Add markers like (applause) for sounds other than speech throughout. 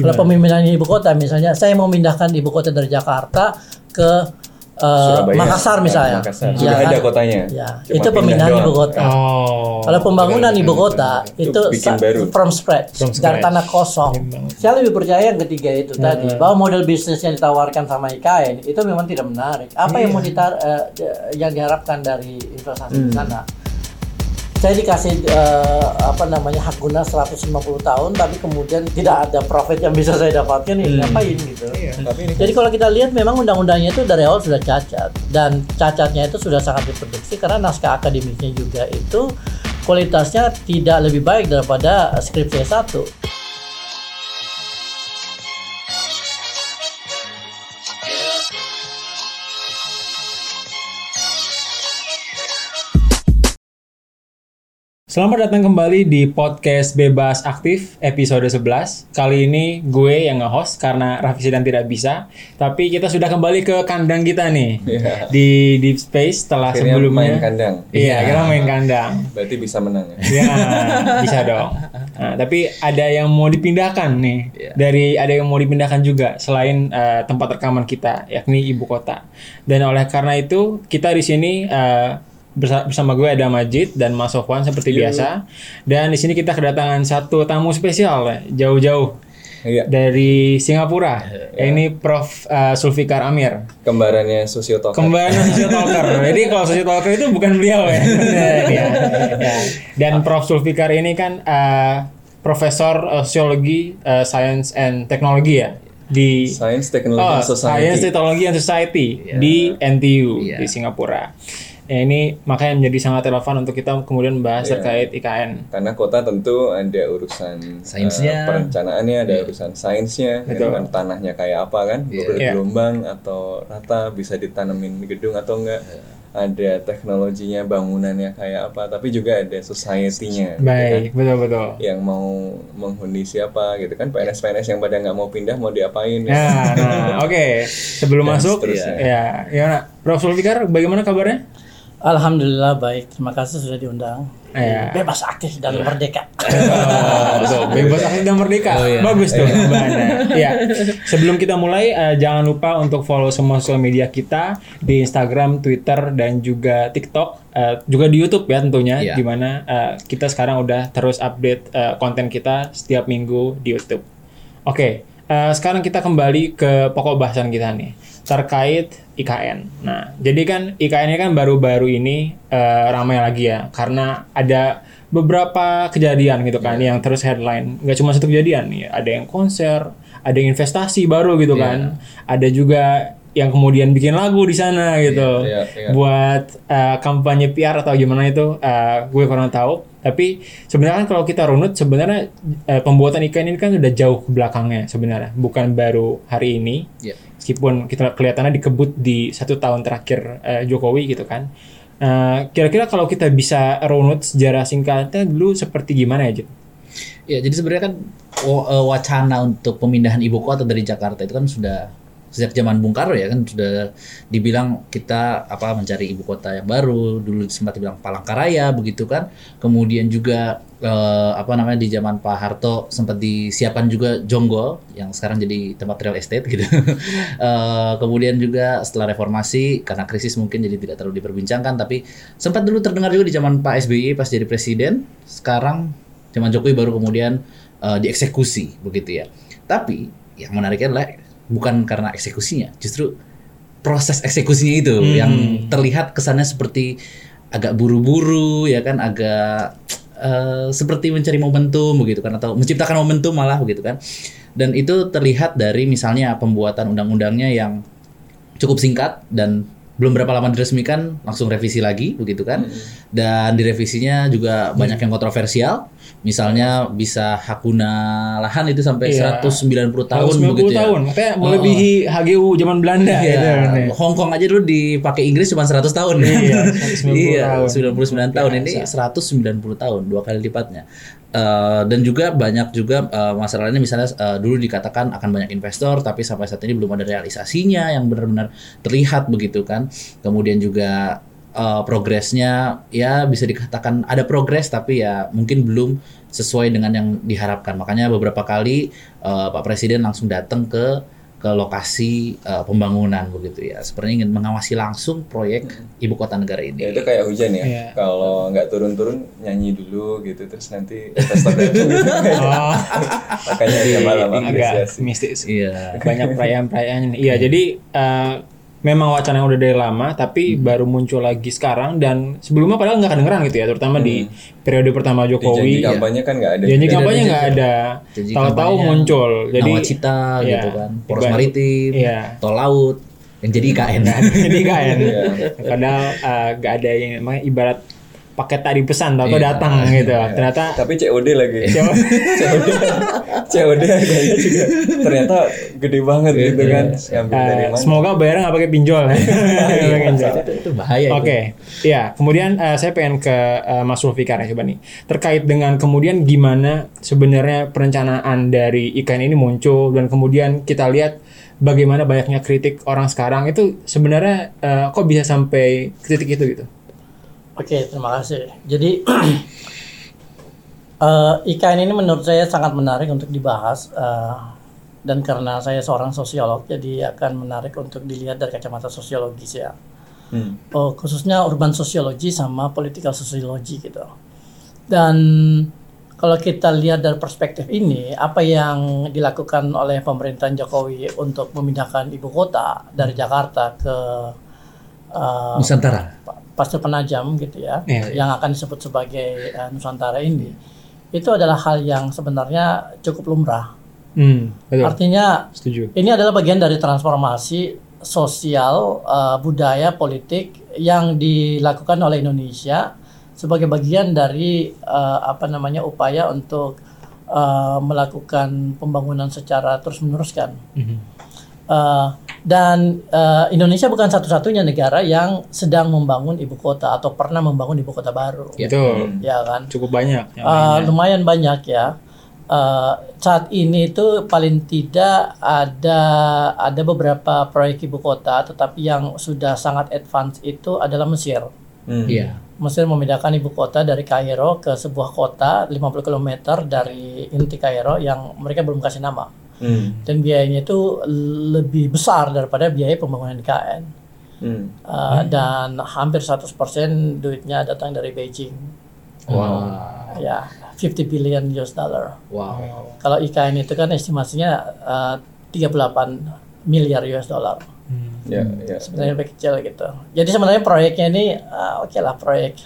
Kalau pemindahan ibu kota misalnya saya mau memindahkan ibu kota dari Jakarta ke Surabaya. Makassar misalnya. Makassar. Ya Sudah kan? ada kotanya. Ya, Cuma itu pemindahan ibu kota. Oh. Kalau pembangunan ibu kota Itu itu, bikin baru. from scratch, From dari scratch. tanah kosong. Saya lebih percaya yang ketiga itu tadi bahwa model bisnis yang ditawarkan sama IKN itu memang tidak menarik. Apa yang mau ditar eh, yang diharapkan dari investasi di sana? Saya dikasih eh, apa namanya hak guna 150 tahun, tapi kemudian tidak ada profit yang bisa saya dapatkan, ya ngapain gitu? Tapi ini Jadi kalau kita lihat memang undang-undangnya itu dari awal sudah cacat dan cacatnya itu sudah sangat diprediksi karena naskah akademiknya juga itu kualitasnya tidak lebih baik daripada skripsi S1. Selamat datang kembali di podcast Bebas Aktif episode 11. Kali ini gue yang nge-host karena Raffi sedang tidak bisa. Tapi kita sudah kembali ke kandang kita nih. Iya. Di Deep Space setelah Akhirnya sebelumnya. main kandang. Iya, kita main kandang. berarti bisa menang ya. Ya, bisa dong. Nah, tapi ada yang mau dipindahkan nih. Iya. Dari ada yang mau dipindahkan juga selain eh, tempat rekaman kita, yakni ibu kota. Dan oleh karena itu kita di sini bersa- bersama gue ada Majid dan Mas Sofwan seperti biasa. Dan di sini kita kedatangan satu tamu spesial ya, jauh-jauh Iya. dari Singapura. Ini Prof eh, Sulfikar Amir. Kembarannya Sosiotalker. Kembali sosiotalker. (laughs) Jadi kalau sosiotalker itu bukan beliau ya. (laughs) Ya, ya. Dan Prof Sulfikar ini kan eh, Profesor eh, Sosiologi, eh, Science and Technology ya di Science, Technology, Oh, and Society. Science, Technology and Society di NTU di Singapura. Ya, ini makanya menjadi sangat relevan untuk kita kemudian membahas Iya. terkait IKN. Karena kota tentu ada urusan Sainsnya. eh, perencanaannya, ada urusan sainsnya, gitu kan tanahnya kayak apa kan, Iya. bergelombang atau rata, bisa ditanemin di gedung atau enggak. Ada teknologinya, bangunannya kayak apa, tapi juga ada society-nya. gitu kan. Baik, betul betul. Yang mau menghuni siapa gitu kan, PNS-PNS yang pada nggak mau pindah mau diapain ya. Nah, nah, oke. Sebelum Dan masuk, seterusnya. ya, gimana? Prof Sulfikar, bagaimana kabarnya? Alhamdulillah baik, terima kasih sudah diundang. Iya. Bebas aktif dan (laughs) merdeka. Oh, betul. Bebas aktif dan merdeka. Bagus tuh bahannya. Ya. Sebelum kita mulai, eh, jangan lupa untuk follow semua sosial media kita di Instagram, Twitter, dan juga TikTok. Eh, juga di YouTube ya tentunya, Iya. di mana eh, kita sekarang udah terus update eh, konten kita setiap minggu di YouTube. Oke, eh, sekarang kita kembali ke pokok bahasan kita nih terkait IKN. Nah, jadi kan IKN ini kan baru-baru ini eh, ramai lagi ya, karena ada beberapa kejadian gitu kan yang terus headline. Nggak cuma satu kejadian nih, ada yang konser, ada yang investasi baru gitu kan, ada juga yang kemudian bikin lagu di sana gitu Iya, iya. buat eh, kampanye PR atau gimana itu eh, gue kurang tahu tapi sebenarnya kan kalau kita runut sebenarnya eh, pembuatan ikan ini kan udah jauh ke belakangnya sebenarnya bukan baru hari ini Iya. Meskipun kita kelihatannya dikebut di satu tahun terakhir eh, Jokowi gitu kan Eh, kira-kira kalau kita bisa runut sejarah singkatnya dulu seperti gimana ya? Ya, jadi sebenarnya kan eh, wacana untuk pemindahan ibu kota dari Jakarta itu kan sudah sejak zaman Bung Karno ya kan sudah dibilang kita apa mencari ibu kota yang baru dulu sempat dibilang Palangkaraya begitu kan kemudian juga eh, apa namanya di zaman Pak Harto sempat disiapkan juga Jonggol yang sekarang jadi tempat real estate gitu (laughs) Eh, kemudian juga setelah reformasi karena krisis mungkin jadi tidak terlalu diperbincangkan tapi sempat dulu terdengar juga di zaman Pak SBY pas jadi presiden sekarang zaman Jokowi baru kemudian eh, dieksekusi begitu ya. Tapi yang menariknya adalah bukan karena eksekusinya, justru proses eksekusinya itu yang terlihat kesannya seperti agak buru-buru ya kan, agak eh, seperti mencari momentum begitu kan atau menciptakan momentum malah begitu kan. Dan itu terlihat dari misalnya pembuatan undang-undangnya yang cukup singkat dan belum berapa lama diresmikan langsung revisi lagi begitu kan. Dan direvisinya juga banyak yang kontroversial misalnya bisa hak guna lahan itu sampai Iya. 190 tahun 190 begitu ya tahun, kayak melebihi HGU zaman Belanda Iya, gitu. nih. Hong Kong aja dulu dipakai Inggris cuma 100 tahun. Iya, (laughs) 190 iya, tahun. 99 tahun ini 190 tahun, dua kali lipatnya. Eh, dan juga banyak juga eh, masalahnya misalnya eh, dulu dikatakan akan banyak investor tapi sampai saat ini belum ada realisasinya yang benar-benar terlihat begitu kan. Kemudian juga eh, progresnya ya bisa dikatakan ada progres tapi ya mungkin belum sesuai dengan yang diharapkan. Makanya beberapa kali eh, Pak Presiden langsung datang ke ke lokasi eh, pembangunan begitu ya. Sepertinya ingin mengawasi langsung proyek ibu kota negara ini. Ya itu kayak hujan ya. Iya. Kalau nggak turun-turun nyanyi dulu gitu terus nanti investor datang gitu. Oh, (laughs) Makanya dia malam agak apresiasi. mistis. Iya. Banyak perayaan-perayaan. Iya, jadi eh, memang wacana yang udah dari lama, tapi Hmm. baru muncul lagi sekarang dan sebelumnya padahal nggak kedengeran gitu ya, terutama di periode pertama Hmm. Di janji Jokowi. kampanye kan nggak ada. Janji kampanye nggak ada, tahu-tahu muncul. Jadi Nawacita iya, gitu kan, poros maritim, Iya. tol laut, yang jadi IKN. jadi kan, (laughs) Iya. padahal eh, nggak ada yang namanya ibarat paket tadi pesan, tahu Iya. datang gitu. Ternyata Tapi COD lagi. Coba- COD. COD harganya juga ternyata gede banget gitu kan. Ngambil dari eh, mana? semoga bayarnya nggak pakai pinjol. Iya, (laughs) itu, itu bahaya. Oke, ya. Kemudian eh, saya pengen ke eh, Mas Zulfikar ya coba nih. Terkait dengan kemudian gimana sebenarnya perencanaan dari IKN ini muncul dan kemudian kita lihat bagaimana banyaknya kritik orang sekarang itu sebenarnya eh, kok bisa sampai ke titik itu gitu. Oke, terima kasih. Jadi (clears throat) eh, IKN ini menurut saya sangat menarik untuk dibahas eh, dan karena saya seorang sosiolog, jadi akan menarik untuk dilihat dari kacamata sosiologis ya. Hmm. Oh, khususnya urban sosiologi sama political sosiologi gitu. Dan kalau kita lihat dari perspektif ini, apa yang dilakukan oleh pemerintahan Jokowi untuk memindahkan ibu kota dari Jakarta ke eh, Nusantara. Pa- Pasir Penajam gitu ya, Iya, iya. yang akan disebut sebagai eh, Nusantara ini, itu adalah hal yang sebenarnya cukup lumrah. Hmm, betul. Artinya Setuju. ini adalah bagian dari transformasi sosial, eh, budaya, politik yang dilakukan oleh Indonesia sebagai bagian dari eh, apa namanya upaya untuk eh, melakukan pembangunan secara terus meneruskan. Mhm. Eh, dan eh, Indonesia bukan satu-satunya negara yang sedang membangun ibu kota atau pernah membangun ibu kota baru, Betul. ya kan? Cukup banyak. yang Eh, lainnya. lumayan banyak ya. Eh, saat ini itu paling tidak ada ada beberapa proyek ibu kota, tetapi yang sudah sangat advance itu adalah Mesir. Hmm. Iya. Mesir memindahkan ibu kota dari Kairo ke sebuah kota 50 km dari inti Kairo yang mereka belum kasih nama. Hmm. Dan biayanya itu lebih besar daripada biaya pembangunan IKN. Hmm. Uh, Dan hampir 100% duitnya datang dari Beijing. Wow. Ya, 50 billion US dollar. Wow. Kalau IKN itu kan estimasinya uh, 38 miliar US dollar. Hmm. Ya, ya. Sebenarnya lebih kecil gitu. Jadi sebenarnya proyeknya ini uh, oke lah proyek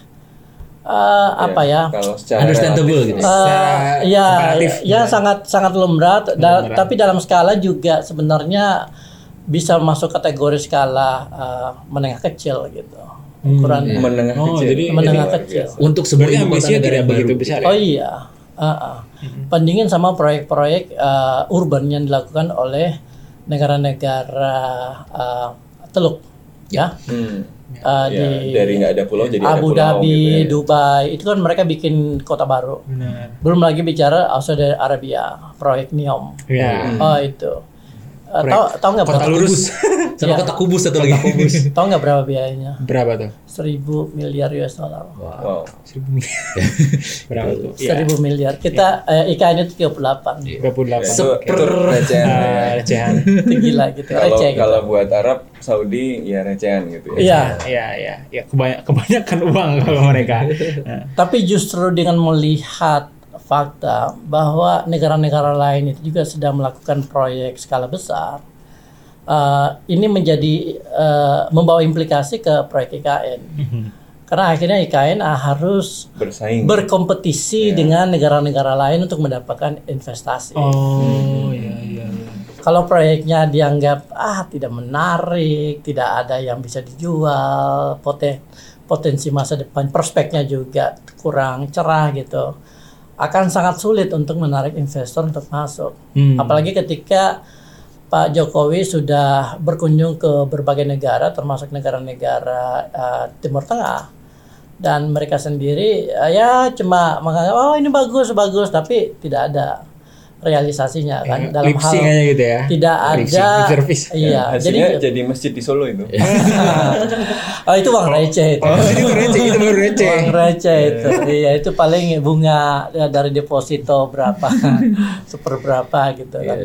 uh, apa ya? Kalau secara Understandable relatif, gitu. Secara ya, ya gitu. sangat sangat lumrah. Da- Lumrah. tapi dalam skala juga sebenarnya bisa masuk kategori skala uh, menengah kecil gitu. Ukurannya. menengah Oh, kecil. jadi- Menengah Luar kecil. biasa. Untuk kota ambisinya negara tidak yang begitu besar Oh ya? iya. Uh, uh. Bandingin sama proyek-proyek uh, urban yang dilakukan oleh negara-negara uh, teluk ya. Hmm. Uh, Ya, di dari nggak ada pulau jadi ada Abu pulau Dhabi, gitu ya. Dubai, itu kan mereka bikin kota baru. Benar. Belum lagi bicara Saudi Arabia, proyek NEOM. Ya. Oh itu. Uh, tahu tahu nggak Kota berapa? lurus. (laughs) Sama Iya. kota kubus satu lagi. (laughs) Tahu nggak berapa biayanya? Berapa tuh? Seribu miliar US dollar. Wow. Seribu miliar. (laughs) Berapa tuh? Iya. Seribu miliar. Kita eh, IKN itu 38. Berapa puluh Ya, delapan? itu, itu recehan lah ya. Ah, recehan. Itu gila gitu. Kalau Receh gitu. kalau buat Arab Saudi ya recehan gitu ya. Iya. Iya, iya, ya kebanyak, kebanyakan uang kalau mereka. Tapi justru dengan melihat fakta bahwa negara-negara lain itu juga sedang melakukan proyek skala besar, eh, ini menjadi eh, membawa implikasi ke proyek IKN. Karena akhirnya IKN harus Bersaing. berkompetisi dengan negara-negara lain untuk mendapatkan investasi. oh, iya, iya. iya. Kalau proyeknya dianggap ah tidak menarik, tidak ada yang bisa dijual, poten- potensi masa depan, prospeknya juga kurang cerah gitu, akan sangat sulit untuk menarik investor untuk masuk. Hmm. Apalagi ketika Pak Jokowi sudah berkunjung ke berbagai negara, termasuk negara-negara eh, Timur Tengah, dan mereka sendiri eh, ya cuma menganggap oh ini bagus bagus, tapi tidak ada realisasinya kan Ya, dalam hal gitu ya. tidak ada (laughs) iya jadi Hasilnya jadi masjid di Solo itu. (laughs) oh itu uang receh itu Oh, itu receh, itu baru receh. uang receh itu iya itu paling bunga ya, dari deposito berapa (laughs) seperberapa gitu kan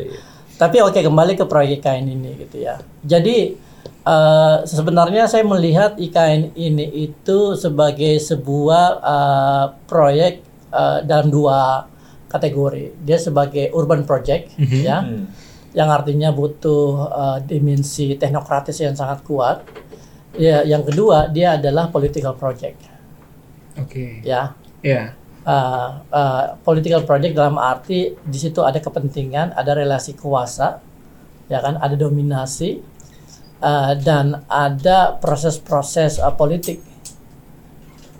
tapi oke kembali ke proyek IKN ini gitu ya jadi eh, sebenarnya saya melihat IKN ini itu sebagai sebuah eh, proyek eh, dalam dua kategori dia sebagai urban project ya Hmm. yang artinya butuh uh, dimensi teknokratis yang sangat kuat. Ya, yang kedua dia adalah political project, Oke. ya. Ya. Uh, uh, political project dalam arti di situ ada kepentingan, ada relasi kuasa, ya kan, ada dominasi uh, dan ada proses-proses uh, politik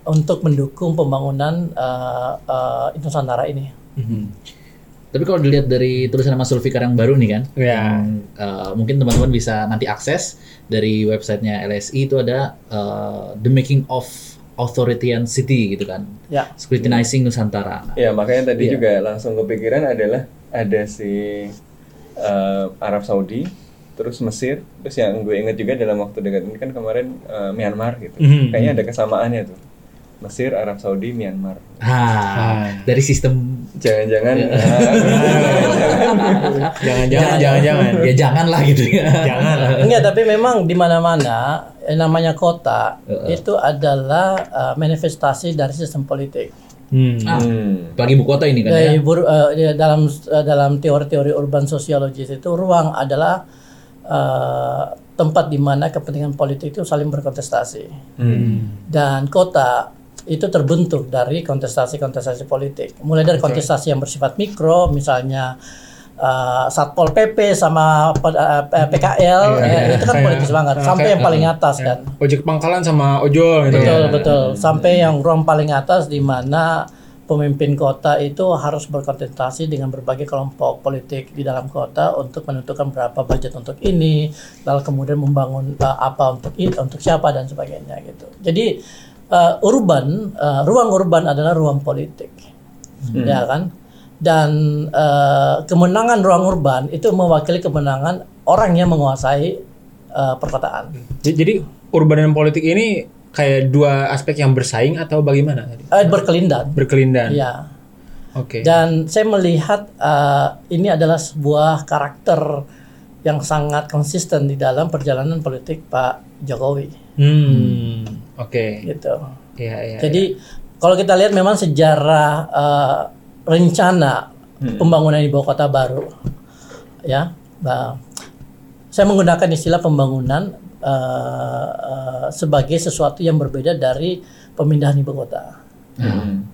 untuk mendukung pembangunan uh, uh, Nusantara ini. Mhm. Tapi kalau dilihat dari tulisan Mas Zulfikar yang baru nih kan, Ya. yang, eh, mungkin teman-teman bisa nanti akses dari websitenya LSI itu ada eh, The Making of Authoritarian City gitu kan, Ya. Scrutinizing Nusantara. Ya makanya tadi Iya. juga langsung kepikiran adalah ada si eh, Arab Saudi, terus Mesir, terus yang gue ingat juga dalam waktu dekat ini kan kemarin eh, Myanmar gitu. Mhm. Kayaknya ada kesamaannya tuh. Mesir, Arab Saudi, Myanmar. Ah, dari sistem Jangan-jangan Iya. ah, Jangan-jangan, jangan-jangan. ya jangan lah gitu ya. Jangan. Enggak, tapi memang di mana-mana yang namanya kota itu adalah uh, manifestasi dari sistem politik. Hmm. Ah, hmm. Apalagi ibu kota ini kan Dari ya. bur- uh, ya, dalam uh, dalam teori-teori urban sociologis itu ruang adalah uh, tempat di mana kepentingan politik itu saling berkontestasi. Dan kota itu terbentuk dari kontestasi-kontestasi politik. Mulai dari kontestasi yang bersifat mikro, misalnya uh, Satpol PP sama uh, PKL, ya, itu kan Kayak- politis banget. ah, Sampai kayak- yang paling atas kan. Ojek pangkalan sama ojol gitu. Betul ya. betul. Sampai yang ruang paling atas di mana pemimpin kota itu harus berkontestasi dengan berbagai kelompok politik di dalam kota untuk menentukan berapa budget untuk ini, lalu kemudian membangun uh, apa untuk ini, untuk siapa dan sebagainya gitu. Jadi uh, urban, uh, ruang urban adalah ruang politik, ya kan? Dan uh, kemenangan ruang urban itu mewakili kemenangan orang yang menguasai uh, perkotaan. Jadi urban dan politik ini kayak dua aspek yang bersaing atau bagaimana tadi? Uh, berkelindan. Berkelindan. Ya. Oke. Dan saya melihat uh, ini adalah sebuah karakter yang sangat konsisten di dalam perjalanan politik Pak Jokowi, Hmm. Oke. gitu. Iya, iya. Jadi kalau kita lihat memang sejarah uh, rencana pembangunan ibu kota baru, ya, nah, saya menggunakan istilah pembangunan uh, uh, sebagai sesuatu yang berbeda dari pemindahan ibu kota. Hmm.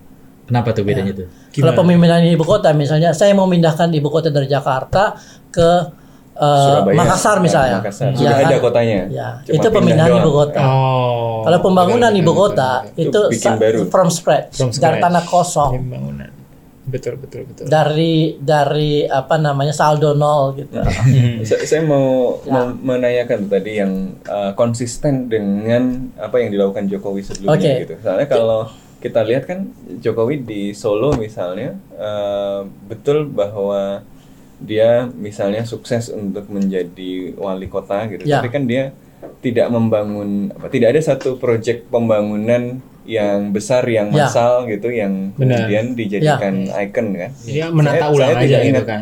Kenapa tuh bedanya tuh? Kalau pemindahan ibu kota misalnya saya mau memindahkan ibu kota dari Jakarta ke uh, Surabaya. Makassar misalnya. Makassar. Ya Sudah kan? ada kotanya. Ya, Cuma itu pemindahan ibu kota. Oh. Kalau pembangunan ibu kota Itu itu, bikin baru. from scratch, From dari scratch. tanah kosong, Pembangunan. Betul, betul, betul. dari dari apa namanya saldo nol gitu. Hmm. Sa- Saya mau, Ya. menanyakan tadi yang uh, konsisten dengan apa yang dilakukan Jokowi sebelumnya Oke. gitu. Soalnya kalau kita lihat kan Jokowi di Solo misalnya uh, betul bahwa dia misalnya sukses untuk menjadi wali kota gitu. Ya. Tapi kan dia tidak membangun apa tidak ada satu proyek pembangunan yang besar yang Ya. massal gitu yang Benar. kemudian dijadikan ikon kan. Dia menata Saya- ulang saya aja gitu kan.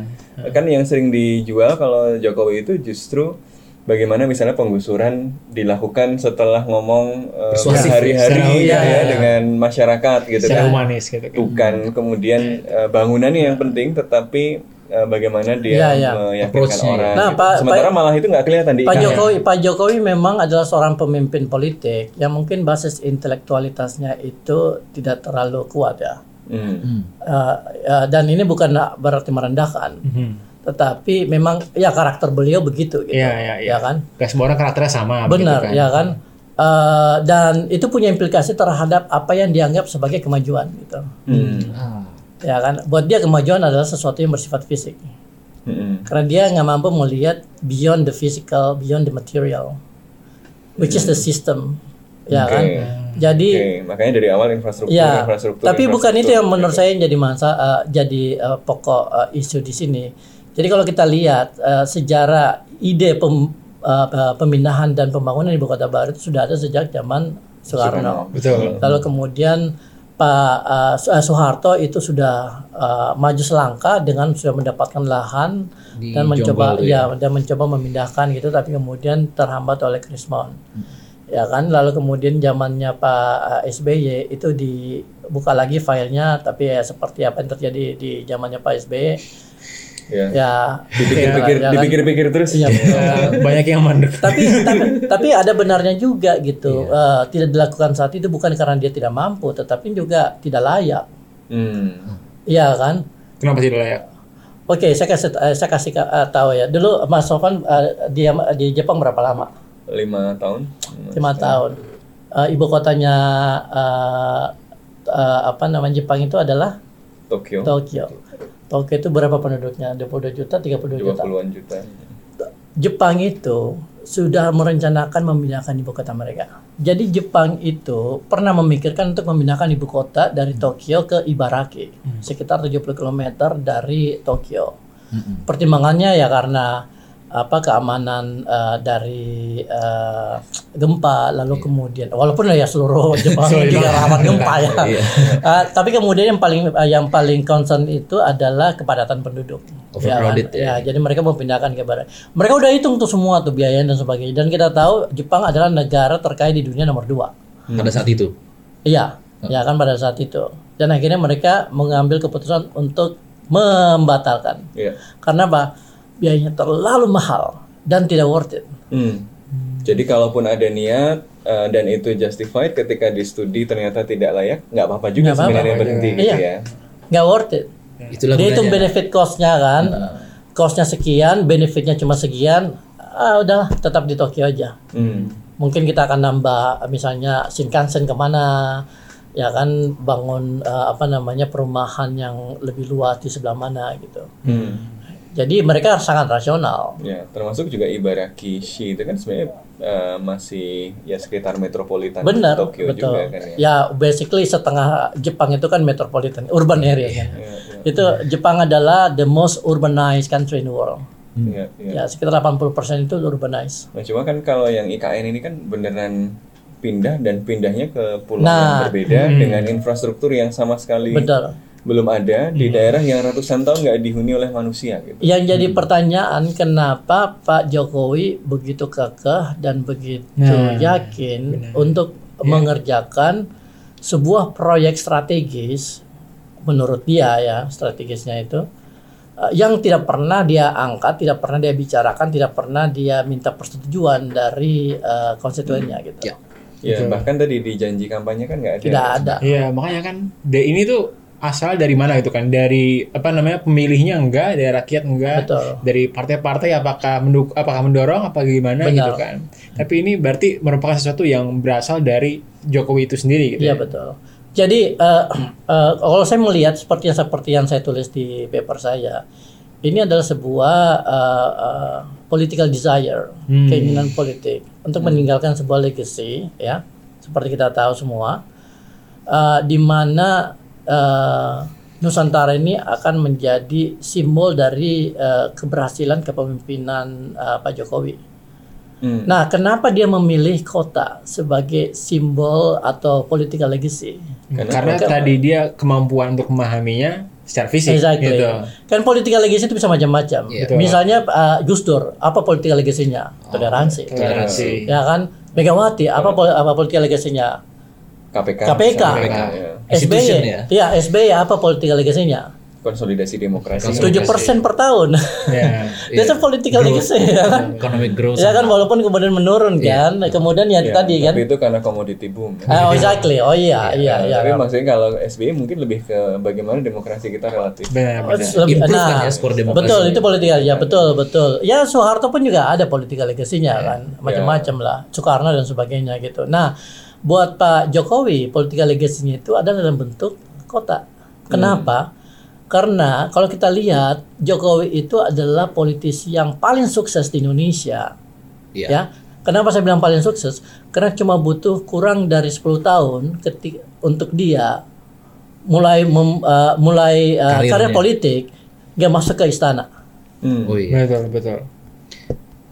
Kan yang sering dijual kalau Jokowi itu justru bagaimana misalnya penggusuran dilakukan setelah ngomong uh, Persuasif, berhari-hari secara- ya, iya, iya. dengan masyarakat gitu kan. humanis gitu kan. Bukan kemudian uh, bangunannya yang penting tetapi uh, bagaimana dia Iya, iya. meyakinkan orang. Nah, gitu. Pak- Sementara Pak- malah itu nggak kelihatan di Pak IKN. Jokowi, Pak Jokowi memang adalah seorang pemimpin politik yang mungkin basis intelektualitasnya itu tidak terlalu kuat ya. Hmm. Uh, uh, dan ini bukan berarti merendahkan, Mhm. tetapi memang ya karakter beliau begitu gitu. Iya, iya, iya. Ya kan? Gak semua orang karakternya sama. Benar, begitu ya kan? Eh, dan itu punya implikasi terhadap apa yang dianggap sebagai kemajuan gitu. Hmm. Ah, Ya kan? Buat dia kemajuan adalah sesuatu yang bersifat fisik. Hmm. Karena dia nggak mampu melihat beyond the physical, beyond the material, which is the system. Ya Oke. kan? Jadi Oke, makanya dari awal infrastruktur Ya, infrastruktur tapi bukan itu infrastruktur. yang menurut saya yang jadi masa eh, jadi eh, pokok eh, isu di sini. Jadi kalau kita lihat eh, sejarah ide pem- eh, pemindahan dan pembangunan ibu kota baru itu sudah ada sejak zaman Soekarno. Betul. Lalu kemudian Pak eh, Su- eh, Soeharto itu sudah eh, maju selangkah dengan sudah mendapatkan lahan Di dan mencoba Jombang tuh ya dan mencoba memindahkan gitu tapi kemudian terhambat oleh Krismon. Ya kan? Lalu kemudian zamannya Pak eh, SBY itu dibuka lagi filenya tapi ya seperti apa yang terjadi di zamannya Pak SBY Ya. ya Dipikir-pikir, ya kan? dipikir-pikir terus. Iya. Eh, banyak yang mandek. tapi, tapi tapi ada benarnya juga gitu Eh, tidak dilakukan saat itu bukan karena dia tidak mampu tetapi juga tidak layak Hmm. iya kan Kenapa tidak layak? oke saya kasih eh, saya kasih eh, tahu ya dulu Mas Sofan eh, dia di Jepang berapa lama Lima tahun. lima tahun Eh, ibu kotanya eh, eh, apa namanya Jepang itu adalah Tokyo. Tokyo Tokyo itu berapa penduduknya 22 juta 32 juta 20-an juta. Jepang itu sudah merencanakan memindahkan ibu kota mereka. Jadi Jepang itu pernah memikirkan untuk memindahkan ibu kota dari Tokyo ke Ibaraki, sekitar 70 km dari Tokyo. Pertimbangannya ya karena apa keamanan eh, dari eh, gempa, lalu kemudian walaupun ya seluruh (laughs) Jepang juga rawan gempa ya. Eh, tapi kemudian yang paling eh, yang paling concern itu adalah kepadatan penduduk. Ya, kan? ya. jadi mereka mau pindahkan ke barat. Mereka udah hitung tuh semua tuh biaya dan sebagainya. Dan kita tahu Jepang adalah negara terkaya di dunia nomor dua. Pada saat itu. Iya, ya kan pada saat itu. Dan akhirnya mereka mengambil keputusan untuk membatalkan. Iya. Karena apa? Biayanya terlalu mahal dan tidak worth it. Hmm. Jadi kalaupun ada niat eh, dan itu justified ketika di studi ternyata tidak layak, nggak apa-apa juga apa-apa. sebenarnya berhenti gitu Iya. ya. Nggak worth it. Itulah Dia hitung gunanya. benefit cost-nya kan. Cost-nya sekian, benefitnya cuma sekian. Ah udahlah, tetap di Tokyo aja. Hmm. mungkin kita akan nambah misalnya Shinkansen ke mana ya kan bangun eh, apa namanya perumahan yang lebih luas di sebelah mana gitu Hmm. Jadi mereka sangat rasional. Ya, termasuk juga Ibarakishi itu kan sebenarnya eh, masih ya sekitar metropolitan benar Tokyo betul. juga kan ya. ya basically setengah Jepang itu kan metropolitan urban area. kan Ya, ya, itu Jepang adalah the most urbanized country in the world. Ya, ya. ya sekitar 80% itu urbanized. Nah, cuma kan kalau yang IKN ini kan beneran pindah dan pindahnya ke pulau Nah. yang berbeda dengan infrastruktur yang sama sekali betul belum ada di daerah yang ratusan tahun nggak dihuni oleh manusia gitu. Yang jadi pertanyaan kenapa Pak Jokowi begitu kekeh dan begitu Nah, yakin untuk mengerjakan sebuah proyek strategis menurut dia ya strategisnya itu eh, yang tidak pernah dia angkat, tidak pernah dia bicarakan, tidak pernah dia minta persetujuan dari eh, konstituennya gitu. Ya. Ya bahkan tadi di janji kampanye kan nggak ada. Tidak ada. Iya, makanya kan de- ini tuh asal dari mana gitu kan? Dari apa namanya pemilihnya enggak, dari rakyat enggak, Betul. dari partai-partai apakah menduk apakah mendorong apa gimana Benar. gitu kan. Tapi ini berarti merupakan sesuatu yang berasal dari Jokowi itu sendiri gitu. Iya ya. betul. Jadi eh, eh, kalau saya melihat seperti yang seperti yang saya tulis di paper saya, ini adalah sebuah eh, eh, political desire, Hmm. keinginan politik untuk meninggalkan sebuah legacy, ya, seperti kita tahu semua, eh, di mana eh, Nusantara ini akan menjadi simbol dari eh, keberhasilan kepemimpinan eh, Pak Jokowi. Hmm. Nah, kenapa dia memilih kota sebagai simbol atau political legacy? Karena, tadi dia kemampuan untuk memahaminya secara fisik Exactly. gitu. Kan political legacy itu bisa macam-macam. Iya. Betul. Misalnya uh, Gus Dur, apa political legacy-nya? Toleransi. Toleransi. Ya kan? Megawati, apa apa political legacy-nya? KPK. KPK. misalnya, ya. Institution SBY. ya? Iya, SBY apa political legacy-nya? Konsolidasi demokrasi. Tujuh persen per tahun. Ya. (laughs) That's a political legacy ya kan? Economic growth. Ya kan walaupun kemudian menurun kan, kemudian ya, Ya, tadi kan. Tapi itu karena komoditi boom. Ah, oh, exactly. Oh iya, iya, iya. Tapi maksudnya kalau SBY mungkin lebih ke bagaimana demokrasi kita relatif. Benar, Oh, benar. lebih- nah, kan ya skor demokrasi. Betul, itu politikal ya, betul, betul. Ya Soeharto pun juga ada political legacy-nya kan, macam-macam lah, Soekarno dan sebagainya gitu. Nah, buat Pak Jokowi, political legacy-nya itu adalah dalam bentuk kota. Kenapa? Karena kalau kita lihat Jokowi itu adalah politisi yang paling sukses di Indonesia, Iya. ya. Kenapa saya bilang paling sukses? Karena cuma butuh kurang dari 10 tahun ketika untuk dia mulai mem- uh, mulai uh, Karirnya. karir politik dia masuk ke istana. Hmm. Oh iya. Betul, betul.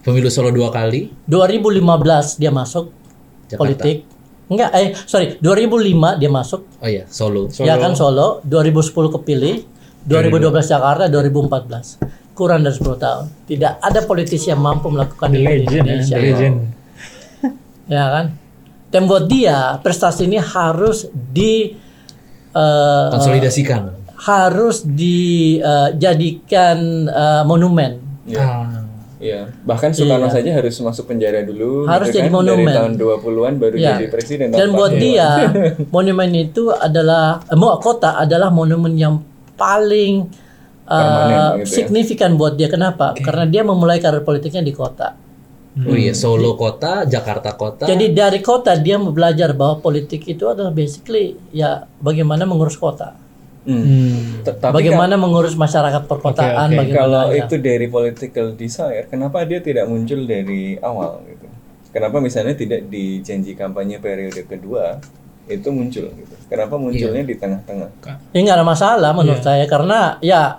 Pemilu Solo dua kali. 2015 dia masuk Jakarta. politik. Enggak, eh sorry, 2005 dia masuk Oh iya, Solo. Solo. Ya kan Solo, 2010 kepilih, 2012 Jakarta, 2014. Kurang dari 10 tahun. Tidak ada politisi yang mampu melakukan The itu di legend, ya, Indonesia. the legend. (laughs) Ya kan? Dan buat dia prestasi ini harus di eh, Konsolidasikan. harus dijadikan eh, monumen. Iya. Ah. Iya, bahkan Soekarno saja harus masuk penjara dulu Harus gitu jadi kan. monumen. Dari tahun 20-an baru Ya. jadi presiden Dan buat dia (laughs) monumen itu adalah eh, mau kota adalah monumen yang paling Permanen gitu ya. signifikan buat dia. Kenapa? Karena dia memulai karir politiknya di kota. Oh iya, Solo kota, Jakarta kota. Jadi dari kota dia belajar bahwa politik itu adalah basically ya bagaimana mengurus kota, Hmm. T- Tapi bagaimana mengurus masyarakat perkotaan, Oke, oke. bagaimana kalau ya. itu dari political desire, kenapa dia tidak muncul dari awal gitu? Kenapa misalnya tidak di janji kampanye periode kedua itu muncul gitu? Kenapa munculnya di tengah-tengah? Ya nggak ada masalah menurut saya karena ya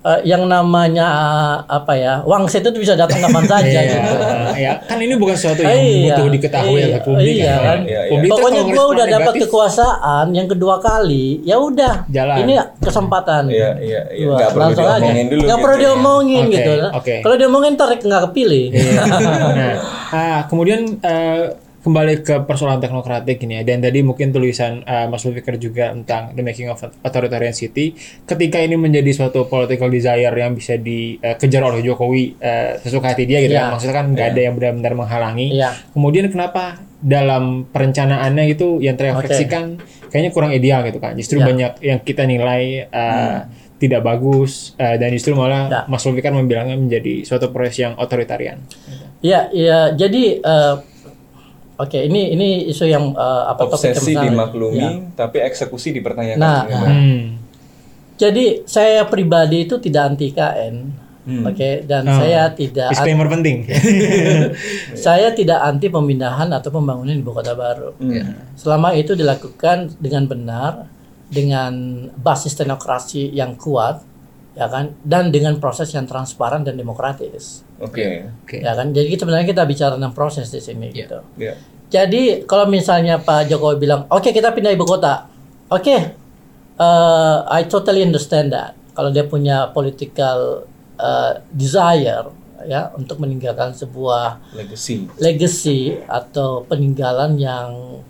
eh, yang namanya eh, apa ya wangsit itu bisa datang kapan (laughs) saja Iya, gitu. ya kan ini bukan sesuatu yang Iya, butuh diketahui iya, oleh publik iya kan. kan. Iya, iya. Publik Pokoknya gue udah dapat kekuasaan yang kedua kali, ya udah. Ini kesempatan. Iya, iya, iya. Gua Nggak perlu langsung aja. dulu Nggak gitu perlu ya. diomongin Oke, gitu. oke. Kalau diomongin ntar nggak kepilih. (laughs) nah, ah, kemudian eh, kembali ke persoalan teknokratik ini ya. Dan tadi mungkin tulisan eh, Mas Lufikar juga tentang the making of authoritarian city. Ketika ini menjadi suatu political desire yang bisa dikejar oleh Jokowi eh, sesuka hati dia gitu Iya. kan. Maksudnya kan nggak ada yang benar-benar menghalangi. Iya. Kemudian kenapa dalam perencanaannya itu yang terefleksikan kayaknya kurang ideal gitu kan. Justru Ya. banyak yang kita nilai uh, tidak bagus uh, dan justru malah Ya. Mas Lufi kan membilangnya menjadi suatu proses yang otoritarian. Iya, iya. Jadi eh, oke, ini ini isu yang eh, apa topik yang Obsesi besar. dimaklumi, Ya. tapi eksekusi dipertanyakan. Nah, gitu. Hmm. Jadi saya pribadi itu tidak anti KN. Hmm. Oke, dan Oh. saya tidak Disclaimer penting. (laughs) (laughs) saya tidak anti pemindahan atau pembangunan ibu kota baru. Hmm. Selama itu dilakukan dengan benar, dengan basis teknokrasi yang kuat, ya kan, dan dengan proses yang transparan dan demokratis, Oke. Oke. ya kan. Jadi sebenarnya kita bicara tentang proses di sini, Iya. gitu. Ya. Jadi kalau misalnya Pak Jokowi bilang, oke kita pindah ibu kota, oke, uh, I totally understand that. Kalau dia punya political uh, desire, ya, untuk meninggalkan sebuah Legacy. legacy atau peninggalan yang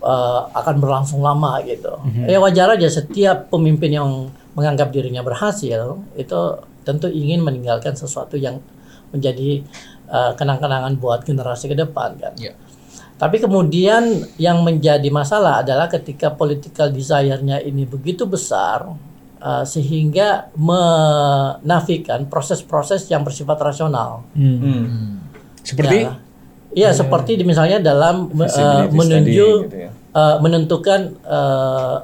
uh, akan berlangsung lama gitu. Ya wajar aja setiap pemimpin yang menganggap dirinya berhasil itu tentu ingin meninggalkan sesuatu yang menjadi uh, kenang-kenangan buat generasi ke depan kan. Iya. Tapi kemudian yang menjadi masalah adalah ketika political desire-nya ini begitu besar uh, sehingga menafikan proses-proses yang bersifat rasional. Hmm. Hmm. Seperti Ya. Iya, seperti di misalnya dalam uh, menuju study gitu ya. uh, menentukan uh,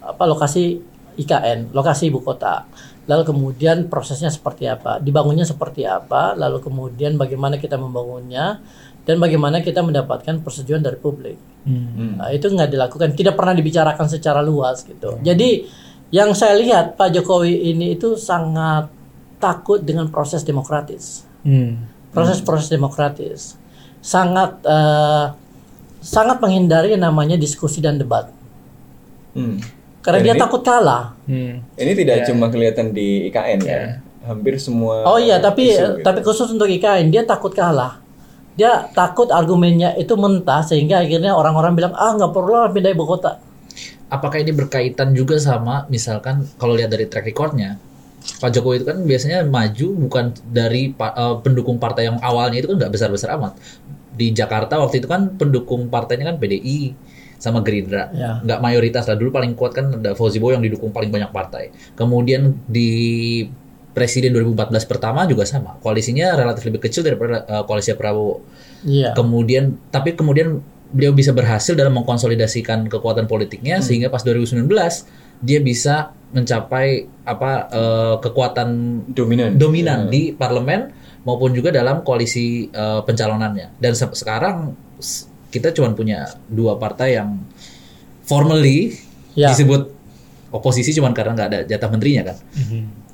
apa lokasi IKN, lokasi ibu kota. Lalu kemudian prosesnya seperti apa, dibangunnya seperti apa, lalu kemudian bagaimana kita membangunnya dan bagaimana kita mendapatkan persetujuan dari publik. Hmm. Nah, itu nggak dilakukan, tidak pernah dibicarakan secara luas gitu. Jadi yang saya lihat Pak Jokowi ini itu sangat takut dengan proses demokratis Hmm. proses-proses demokratis sangat eh, sangat menghindari yang namanya diskusi dan debat Hmm. Karena Dan dia ini- takut kalah Hmm. Ini tidak cuma kelihatan di IKN ya. Hampir semua oh iya tapi isu gitu. tapi khusus untuk IKN dia takut kalah dia takut argumennya itu mentah sehingga akhirnya orang-orang bilang ah nggak perlu lah pindah ibu kota Apakah ini berkaitan juga sama misalkan kalau lihat dari track recordnya Pak Jokowi itu kan biasanya maju bukan dari eh, pendukung partai yang awalnya itu kan nggak besar-besar amat. Di Jakarta waktu itu kan pendukung partainya kan PDI sama Gerindra. Ya. Nggak mayoritas lah. Dulu paling kuat kan ada Fauzi Bowo yang didukung paling banyak partai. Kemudian di Presiden 2014 pertama juga sama. Koalisinya relatif lebih kecil daripada eh, koalisi Prabowo. iya Kemudian tapi kemudian beliau bisa berhasil dalam mengkonsolidasikan kekuatan politiknya sehingga pas 2019 dia bisa mencapai apa eh, kekuatan dominan. dominan di parlemen maupun juga dalam koalisi eh, pencalonannya. Dan se- sekarang kita cuma punya dua partai yang formally Ya. disebut oposisi cuma karena nggak ada jatah menterinya kan.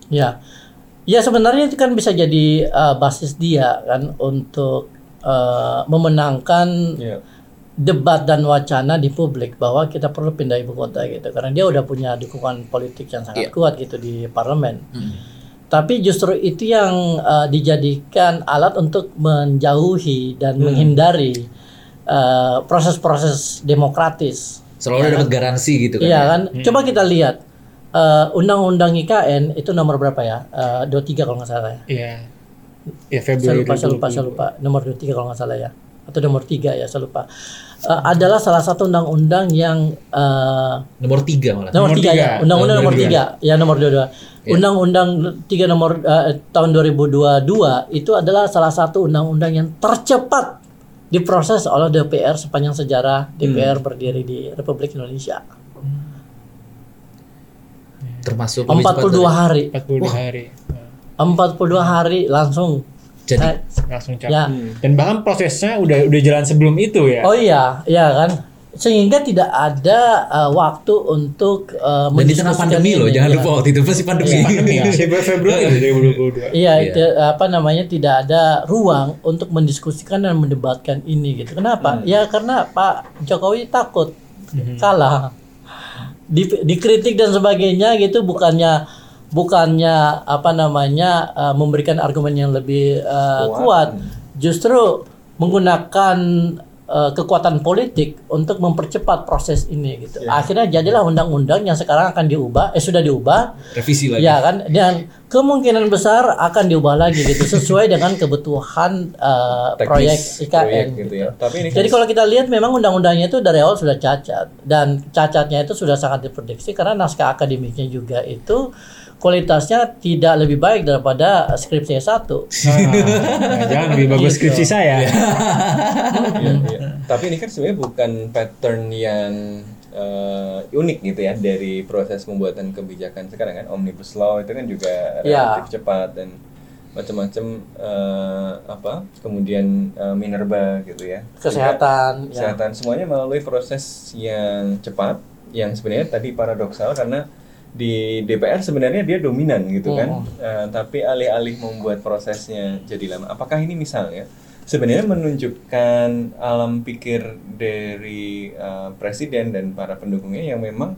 Ya, ya sebenarnya itu kan bisa jadi uh, basis dia kan untuk uh, memenangkan Iya. debat dan wacana di publik bahwa kita perlu pindah ibu kota gitu karena dia udah punya dukungan politik yang sangat kuat gitu di parlemen. Tapi justru itu yang uh, dijadikan alat untuk menjauhi dan menghindari uh, proses-proses demokratis. Selalu dapat garansi gitu kan. Iya kan? Coba kita lihat eh, undang-undang IKN itu nomor berapa ya? Eh, 23 kalau nggak salah ya. Iya. Ya Saya Februari. lupa, saya lupa, saya lupa. Nomor 23 kalau nggak salah ya. Atau nomor 3 ya, saya lupa. Eh, adalah salah satu undang-undang yang eh, Nomor tiga malah. nomor Nomor 3 ya. Undang-undang nomor Nomor 3. Ya, nomor 22. Undang-undang 3 nomor eh, tahun 2022 itu adalah salah satu undang-undang yang tercepat diproses oleh DPR sepanjang sejarah DPR berdiri di Republik Indonesia. Termasuk lebih cepat 42 dari- hari. 42 hari. 42 hari langsung. Jadi Nah, Langsung cap. ya. Dan bahkan prosesnya udah udah jalan sebelum itu ya. Oh iya, iya kan. Sehingga tidak ada uh, waktu untuk uh, dan di tengah mendiskusikan pandemi loh, jangan ya. lupa waktu itu masih pandemi. Pandemi (laughs) ya. Februari Februari 2022. Iya, itu apa namanya tidak ada ruang untuk mendiskusikan dan mendebatkan ini gitu. Kenapa? Ya karena Pak Jokowi takut kalah. Di, dikritik dan sebagainya gitu bukannya bukannya apa namanya uh, memberikan argumen yang lebih uh, kuat. justru menggunakan uh, kekuatan politik untuk mempercepat proses ini gitu. Akhirnya jadilah undang-undang yang sekarang akan diubah, eh sudah diubah Revisi lagi. Ya kan, dan kemungkinan besar akan diubah lagi gitu sesuai dengan kebutuhan uh, Teknis proyek IKN. proyek gitu. gitu ya. Tapi ini Jadi kan kalau kita lihat memang undang-undangnya itu dari awal sudah cacat dan cacatnya itu sudah sangat diprediksi karena naskah akademiknya juga itu kualitasnya tidak lebih baik daripada skripsi S1. Nah, jangan lebih bagus skripsi saya. Iya, iya. (laughs) Tapi ini kan sebenarnya bukan pattern yang eh, unik gitu ya dari proses pembuatan kebijakan sekarang kan omnibus law itu kan juga Ya. relatif cepat dan macam-macam eh, apa kemudian eh, minerba gitu ya Kesehatan, ya. kesehatan semuanya melalui proses yang cepat yang sebenarnya tadi paradoksal karena di DPR sebenarnya dia dominan gitu kan Eh, tapi alih-alih membuat prosesnya jadi lama apakah ini misalnya sebenarnya menunjukkan alam pikir dari eh, presiden dan para pendukungnya yang memang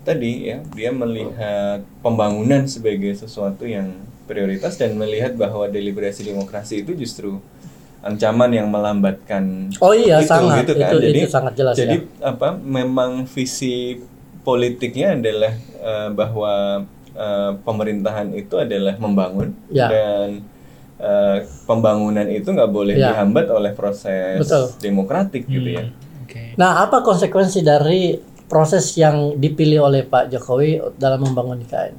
tadi ya dia melihat pembangunan sebagai sesuatu yang prioritas dan melihat bahwa deliberasi demokrasi itu justru ancaman yang melambatkan Oh iya, itu, sangat. gitu kan. Itu- jadi itu sangat jelas, jadi ya. apa memang visi politiknya adalah eh, bahwa eh, pemerintahan itu adalah membangun Ya. dan eh, pembangunan itu nggak boleh Ya. dihambat oleh proses Betul. demokratik gitu ya. Oke. Nah, apa konsekuensi dari proses yang dipilih oleh Pak Jokowi dalam membangun IKN?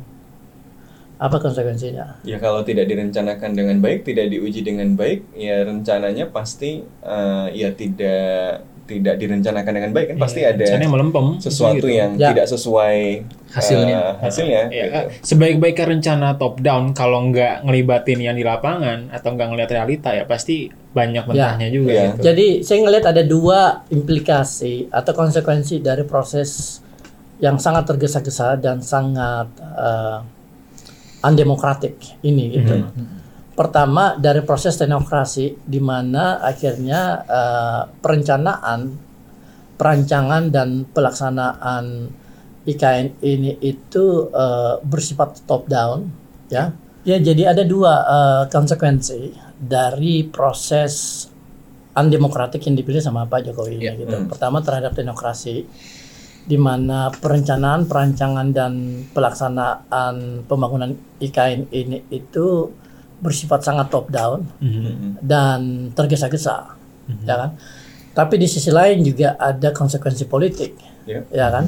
Apa konsekuensinya? Ya kalau tidak direncanakan dengan baik, tidak diuji dengan baik, ya rencananya pasti eh, ya tidak tidak direncanakan dengan baik kan pasti ada Rencananya melempem. sesuatu gitu. yang Ya. tidak sesuai Hasilnya. eh, hasilnya Ya, gitu. sebaik-baiknya rencana top down kalau nggak ngelibatin yang di lapangan atau nggak ngeliat realita ya pasti banyak mentahnya juga Ya. gitu. Jadi saya ngelihat ada dua implikasi atau konsekuensi dari proses yang sangat tergesa-gesa dan sangat eh, undemokratik ini gitu. Pertama dari proses teknokrasi di mana akhirnya eh, perencanaan, perancangan dan pelaksanaan IKN ini itu eh, bersifat top down ya. Ya jadi ada dua eh, konsekuensi dari proses undemokratik yang dipilih sama Pak Jokowi ini gitu. Pertama terhadap demokrasi di mana perencanaan, perancangan dan pelaksanaan pembangunan IKN ini itu bersifat sangat top down dan tergesa-gesa, ya kan? Tapi di sisi lain juga ada konsekuensi politik, Ya. ya kan?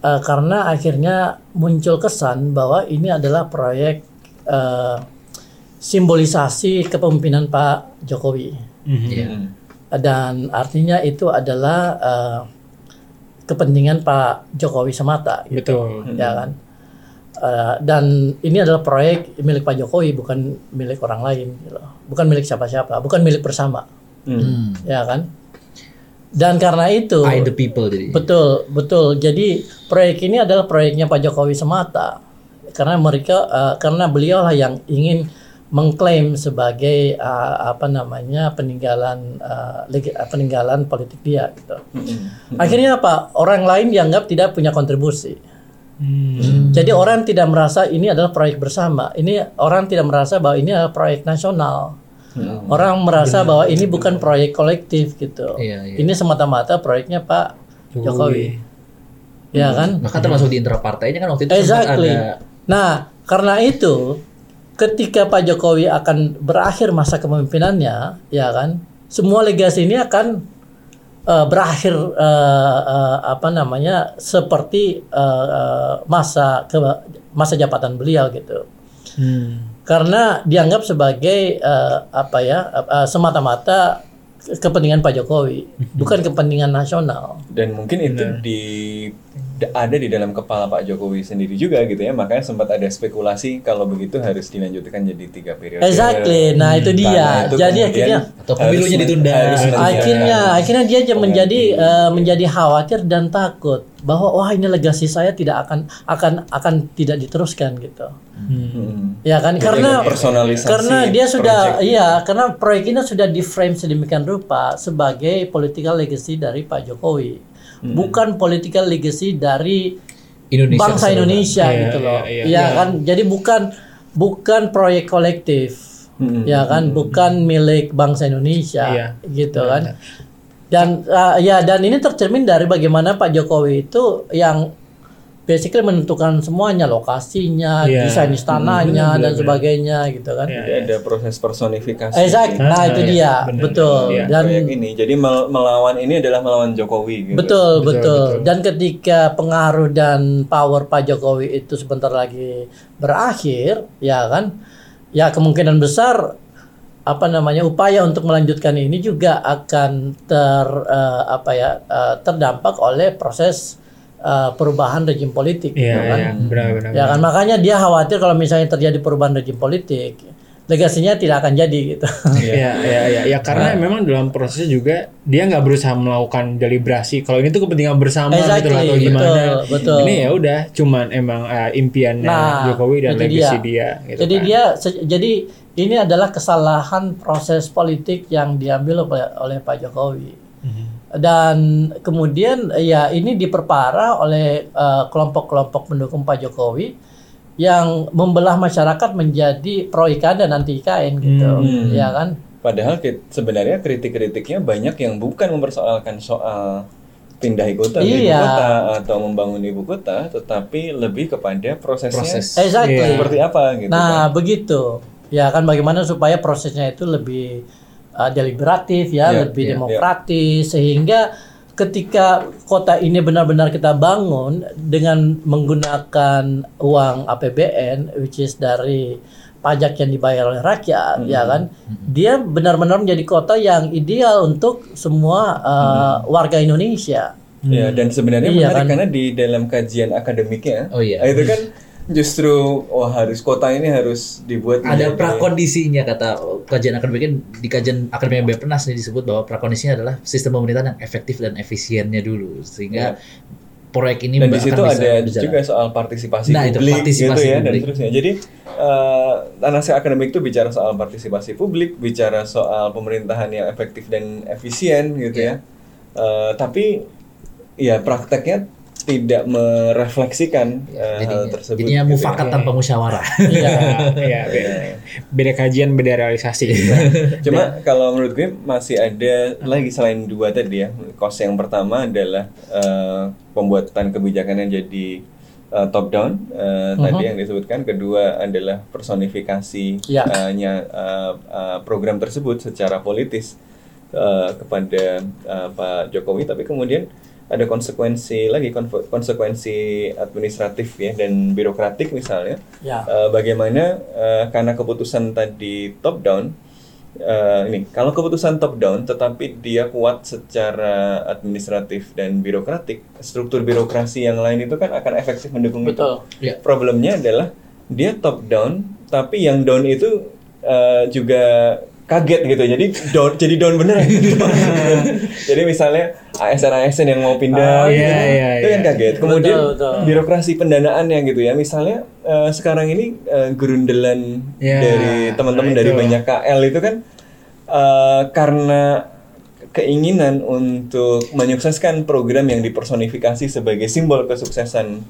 Eh, karena akhirnya muncul kesan bahwa ini adalah proyek eh, simbolisasi kepemimpinan Pak Jokowi Iya. Hmm. dan artinya itu adalah eh, kepentingan Pak Jokowi semata gitu, Betul. ya kan Eh, dan ini adalah proyek milik Pak Jokowi bukan milik orang lain gitu bukan milik siapa-siapa, bukan milik bersama, Hmm. ya kan? Dan karena itu, I the people jadi. betul, betul. Jadi proyek ini adalah proyeknya Pak Jokowi semata, karena mereka, eh, karena beliau lah yang ingin mengklaim sebagai eh, apa namanya peninggalan eh, eh, peninggalan politik dia gitu. Akhirnya apa? Orang lain dianggap tidak punya kontribusi. Hmm. Jadi orang tidak merasa ini adalah proyek bersama. Ini orang tidak merasa bahwa ini adalah proyek nasional. Orang merasa bahwa ini bukan proyek kolektif gitu. Iya, iya. Ini semata-mata proyeknya Pak Jokowi. Ya kan? Bahkan termasuk di internal partainya kan waktu itu Exactly. ada Nah, karena itu ketika Pak Jokowi akan berakhir masa kepemimpinannya, ya kan? Semua legasi ini akan eh, berakhir eh, eh, apa namanya? seperti eh, eh, masa ke masa jabatan beliau gitu. Hmm. Karena dianggap sebagai eh, apa ya? eh, semata-mata kepentingan Pak Jokowi, bukan kepentingan nasional. dan mungkin itu di ada di dalam kepala Pak Jokowi sendiri juga gitu ya makanya sempat ada spekulasi kalau begitu harus dilanjutkan jadi tiga periode Exactly. Nah, itu dia. Itu Jadi akhirnya- Atau pemilunya ditunda. harus akhirnya akhirnya dia j- menjadi eh, menjadi khawatir dan takut bahwa wah ini legasi saya tidak akan akan akan tidak diteruskan gitu Hmm. ya kan Jadi karena personalisasi karena dia sudah project. iya karena proyek ini sudah di frame sedemikian rupa sebagai political legacy dari Pak Jokowi bukan political legacy dari Indonesia bangsa keseluruhan. Indonesia Iya, gitu iya, loh. iya, ya iya. kan? Jadi bukan bukan proyek kolektif. Hmm. ya kan? Bukan milik bangsa Indonesia Iya. gitu kan? dan uh, ya dan ini tercermin dari bagaimana Pak Jokowi itu yang basically menentukan semuanya lokasinya Iya. desain istananya Hmm, dan sebagainya gitu kan Iya. Jadi ada proses personifikasi Exact. nah Ah, itu iya, dia benar. betul Iya. dan proyek ini jadi mel- melawan ini adalah melawan Jokowi gitu Betul, Betul, betul, betul. Dan ketika pengaruh dan power Pak Jokowi itu sebentar lagi berakhir, ya kan? Ya kemungkinan besar apa namanya upaya untuk melanjutkan ini juga akan ter eh, apa ya eh, terdampak oleh proses eh, perubahan rejim politik, Iya, gitu kan? iya, benar-benar. Ya kan makanya dia khawatir kalau misalnya terjadi perubahan rejim politik, legasinya tidak akan jadi gitu. Iya, iya, iya, ya karena memang dalam prosesnya juga dia nggak berusaha melakukan deliberasi. Kalau ini tuh kepentingan bersama gitu lah, Exactly, atau gimana. betul, betul. Ini ya udah, cuman emang eh, impiannya Nah, Jokowi dan legacy dia. dia. gitu jadi kan. dia jadi ini adalah kesalahan proses politik yang diambil oleh, oleh Pak Jokowi. Mhm. Dan kemudian ya ini diperparah oleh eh, kelompok-kelompok pendukung Pak Jokowi yang membelah masyarakat menjadi pro IKN dan anti IKN gitu, Hmm. ya kan? Padahal sebenarnya kritik-kritiknya banyak yang bukan mempersoalkan soal pindah ibu kota, ibu Iya. kota atau membangun ibu kota, tetapi lebih kepada prosesnya Proses. Exactly. Seperti apa gitu. Nah, kan. begitu. Ya kan bagaimana supaya prosesnya itu lebih uh, deliberatif ya, Iya, lebih iya, demokratis sehingga ketika kota ini benar-benar kita bangun dengan menggunakan uang APBN which is dari pajak yang dibayar oleh rakyat ya kan dia benar-benar menjadi kota yang ideal untuk semua uh, warga Indonesia. Ya, dan sebenarnya Iya, menarik kan? karena di dalam kajian akademiknya, Oh, iya. itu kan justru wah harus kota ini harus dibuat Ada prakondisinya kata kajian akademiknya di kajian akademik Bepnas nih disebut bahwa prakondisinya adalah sistem pemerintahan yang efektif dan efisiennya dulu sehingga proyek ini dan di akan situ bisa ada berjalan. juga soal partisipasi Nah, itu, publik partisipasi gitu ya dan publik. seterusnya. Jadi eh analisis akademik itu bicara soal partisipasi publik, bicara soal pemerintahan yang efektif dan efisien gitu Iya. ya. Eh, tapi ya prakteknya tidak merefleksikan eh, Jadi, hal tersebut. jadinya gitu ya. mufakat tanpa musyawarah. (laughs) Iya. Iya, (laughs) beda, beda kajian, beda realisasi. gitu. Cuma kalau menurut gue masih ada lagi selain dua tadi ya. Kos yang pertama adalah eh, pembuatan kebijakan yang jadi eh, top down eh, tadi yang disebutkan. Kedua adalah personifikasi Ya. eh, nya, eh, eh, program tersebut secara politis eh, kepada eh, Pak Jokowi. Tapi kemudian ada konsekuensi lagi konsekuensi administratif ya dan birokratik misalnya. ya Eh, bagaimana eh, karena keputusan tadi top down eh, ini kalau keputusan top down tetapi dia kuat secara administratif dan birokratik struktur birokrasi yang lain itu kan akan efektif mendukung betul itu Ya. problemnya adalah dia top down tapi yang down itu eh, juga kaget gitu jadi down jadi down beneran. (laughs) Jadi misalnya ASN ASN yang mau pindah Oh, gitu, iya, iya, itu kan iya. kaget. Kemudian Betul, betul. birokrasi pendanaannya gitu ya. Misalnya eh, sekarang ini eh, gerundelan Ya, dari teman-teman nah dari banyak KL itu kan eh, karena keinginan untuk menyukseskan program yang dipersonifikasi sebagai simbol kesuksesan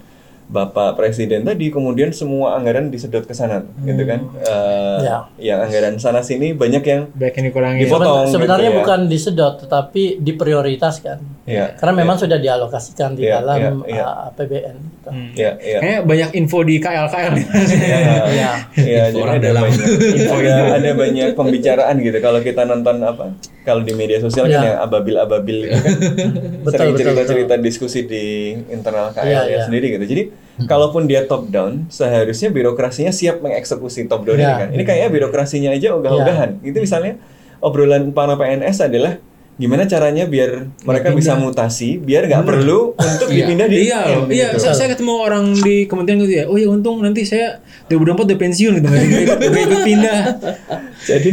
Bapak Presiden tadi kemudian semua anggaran disedot ke sana gitu kan Eh, Ya. yang anggaran sana sini banyak yang Baik ini kurangin. Dipotong. Seben- sebenarnya gitu ya. bukan disedot tetapi diprioritaskan. Ya Karena memang sudah dialokasikan di Iya, dalam iya, iya. uh, APBN. gitu. ya ya Kayaknya banyak info di KL KL nih. ya, Iya. (laughs) ya, Info jadi (laughs) orang ada dalam. banyak ada, ada banyak pembicaraan gitu kalau kita nonton apa kalau di media sosial kan Ya. yang ababil-abil itu kan (laughs) Betul, sering cerita-cerita diskusi di internal KL Iya, ya iya. sendiri gitu jadi kalaupun dia top down seharusnya birokrasinya siap mengeksekusi top down ini Ya. kan ini kayaknya birokrasinya aja ogah-ogahan itu misalnya obrolan para PNS adalah gimana caranya biar mereka bisa mutasi biar nggak perlu untuk Iya. dipindah di Iya, iya. gitu. Saya, saya ketemu orang di kementerian gitu ya. Oh ya untung nanti saya 2024 udah pensiun gitu, nggak ikut, pindah. (laughs) Jadi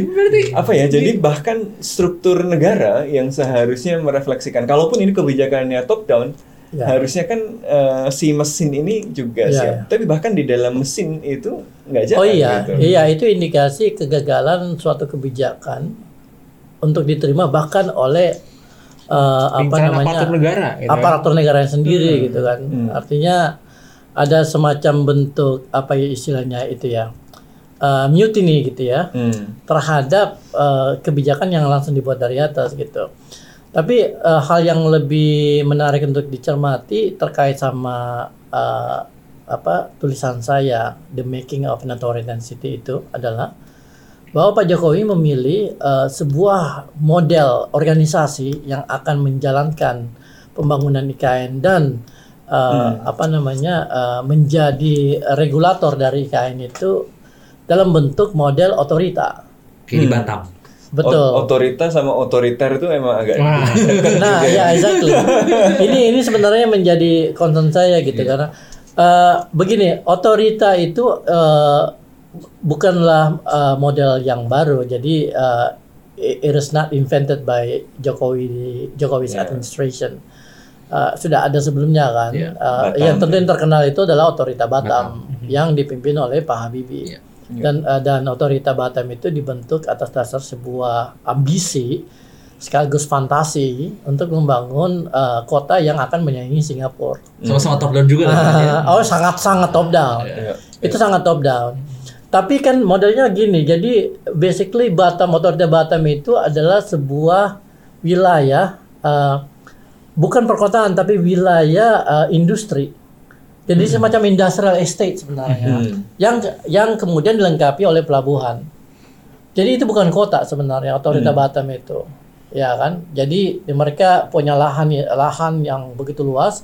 apa ya? Jadi bahkan struktur negara yang seharusnya merefleksikan, kalaupun ini kebijakannya top down, Ya. harusnya kan eh, si mesin ini juga Ya, siap. ya. Tapi bahkan di dalam mesin itu nggak jalan. Oh iya, gitu. iya itu indikasi kegagalan suatu kebijakan untuk diterima bahkan oleh uh, apa namanya aparatur negara, gitu kan. aparatur negaranya sendiri gitu kan. Hmm. Artinya ada semacam bentuk apa ya istilahnya itu ya uh, mutiny gitu ya Hmm. terhadap uh, kebijakan yang langsung dibuat dari atas gitu. Tapi uh, hal yang lebih menarik untuk dicermati terkait sama uh, apa tulisan saya The Making of an Authoritarian City itu adalah bahwa Pak Jokowi memilih uh, sebuah model organisasi yang akan menjalankan pembangunan IKN dan uh, apa namanya uh, menjadi regulator dari IKN itu dalam bentuk model otorita. Kayak di Batam. Betul. O- otorita sama otoriter itu emang agak Wah. (laughs) Nah, ya exactly. ini ini sebenarnya menjadi concern saya gitu karena eh, begini, otorita itu eh, bukanlah eh, model yang baru. Jadi eh, it is not invented by Jokowi Jokowi's Yeah. administration. Eh, sudah ada sebelumnya kan. Yeah. Batam. yang tentu yang terkenal itu adalah otorita Batam, yang dipimpin oleh Pak Habibie. Yeah. Dan eh, dan otorita Batam itu dibentuk atas dasar sebuah ambisi sekaligus fantasi untuk membangun eh, kota yang akan menyaingi Singapura. Sama-sama top down juga kan. Ah, (laughs) oh sangat sangat top down. Iya. Itu sangat top down. Tapi kan modelnya gini, jadi basically Batam otorita Batam itu adalah sebuah wilayah eh, bukan perkotaan tapi wilayah eh, industri. Jadi semacam industrial estate sebenarnya Hmm. yang yang kemudian dilengkapi oleh pelabuhan. Jadi itu bukan kota sebenarnya otorita Batam itu. Ya kan? Jadi mereka punya lahan lahan yang begitu luas.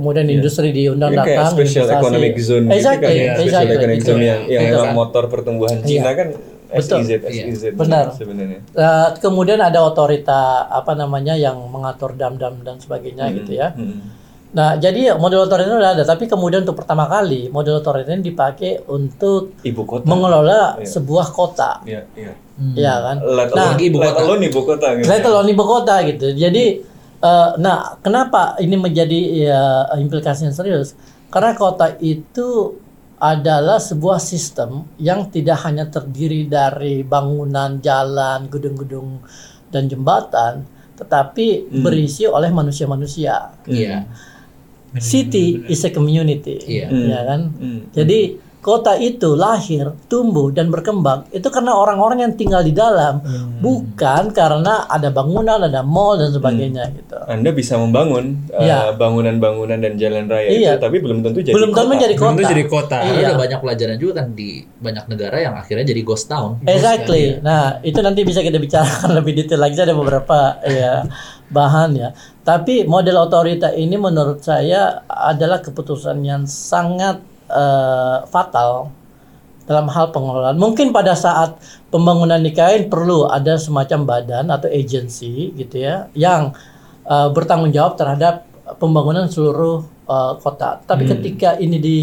Kemudian industri diundang Ini kayak datang special investasi. economic zone gitu Exactly, kan ya. Special exactly, economic zone yang, yang Betul. emang motor pertumbuhan Cina kan Betul. SEZ, Iya. SEZ Benar. sebenarnya. Eh, kemudian ada otorita apa namanya yang mengatur dam-dam dan sebagainya gitu ya. Hmm. Nah, jadi model otorita itu ada, tapi kemudian untuk pertama kali model otorita ini dipakai untuk Ibu kota. mengelola Iya. sebuah kota, Iya, iya. ya kan? Let Nah, alone, ibu let kota. alone ibu kota gitu. Let alone ibu kota gitu. Jadi, eh, nah, kenapa ini menjadi ya, implikasi yang serius? Karena kota itu adalah sebuah sistem yang tidak hanya terdiri dari bangunan, jalan, gedung-gedung, dan jembatan, tetapi berisi oleh manusia-manusia. Iya. City is a community, Iya. ya kan? Hmm. Jadi kota itu lahir, tumbuh dan berkembang itu karena orang-orang yang tinggal di dalam, bukan karena ada bangunan, ada mall dan sebagainya gitu. Anda bisa membangun uh, Iya. bangunan-bangunan dan jalan raya Iya. itu, tapi belum tentu jadi Belum tentu kota. menjadi Belum kota. tentu jadi kota. Karena Iya. ada banyak pelajaran juga kan di banyak negara yang akhirnya jadi ghost town. Exactly. Nah, itu nanti bisa kita bicarakan (laughs) lebih detail lagi. Ada beberapa ya bahan ya. Tapi model otorita ini menurut saya adalah keputusan yang sangat eh, fatal dalam hal pengelolaan. Mungkin pada saat pembangunan IKN perlu ada semacam badan atau agensi gitu ya yang eh, bertanggung jawab terhadap pembangunan seluruh eh, kota. Tapi ketika ini di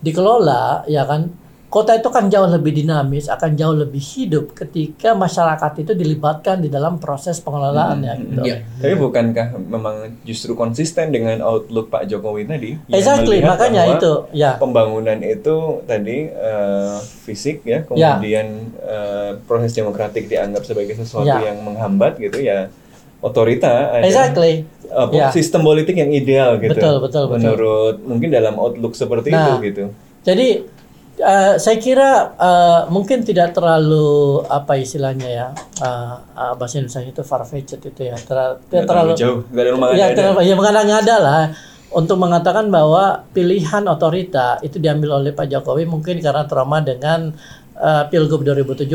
dikelola ya kan kota itu kan jauh lebih dinamis, akan jauh lebih hidup ketika masyarakat itu dilibatkan di dalam proses pengelolaannya gitu. Iya. Tapi bukankah memang justru konsisten dengan outlook Pak Jokowi tadi? yang Exactly, melihat makanya bahwa itu, ya. Pembangunan itu tadi eh, fisik ya, kemudian eh, proses demokratik dianggap sebagai sesuatu Ya. yang menghambat gitu ya. Otorita ada Exactly. Ya. sistem politik yang ideal gitu. Betul, betul, betul. Menurut mungkin dalam outlook seperti Nah, itu gitu. Jadi eh, saya kira eh, mungkin tidak terlalu apa istilahnya ya eh, eh, bahasa Indonesia itu far fetched itu ya Ter- Nggak terlalu, jauh, nggak ada rumah ya, ada. terlalu, ya mengada-ngada lah untuk mengatakan bahwa pilihan otorita itu diambil oleh Pak Jokowi mungkin karena trauma dengan eh, Pilgub 2017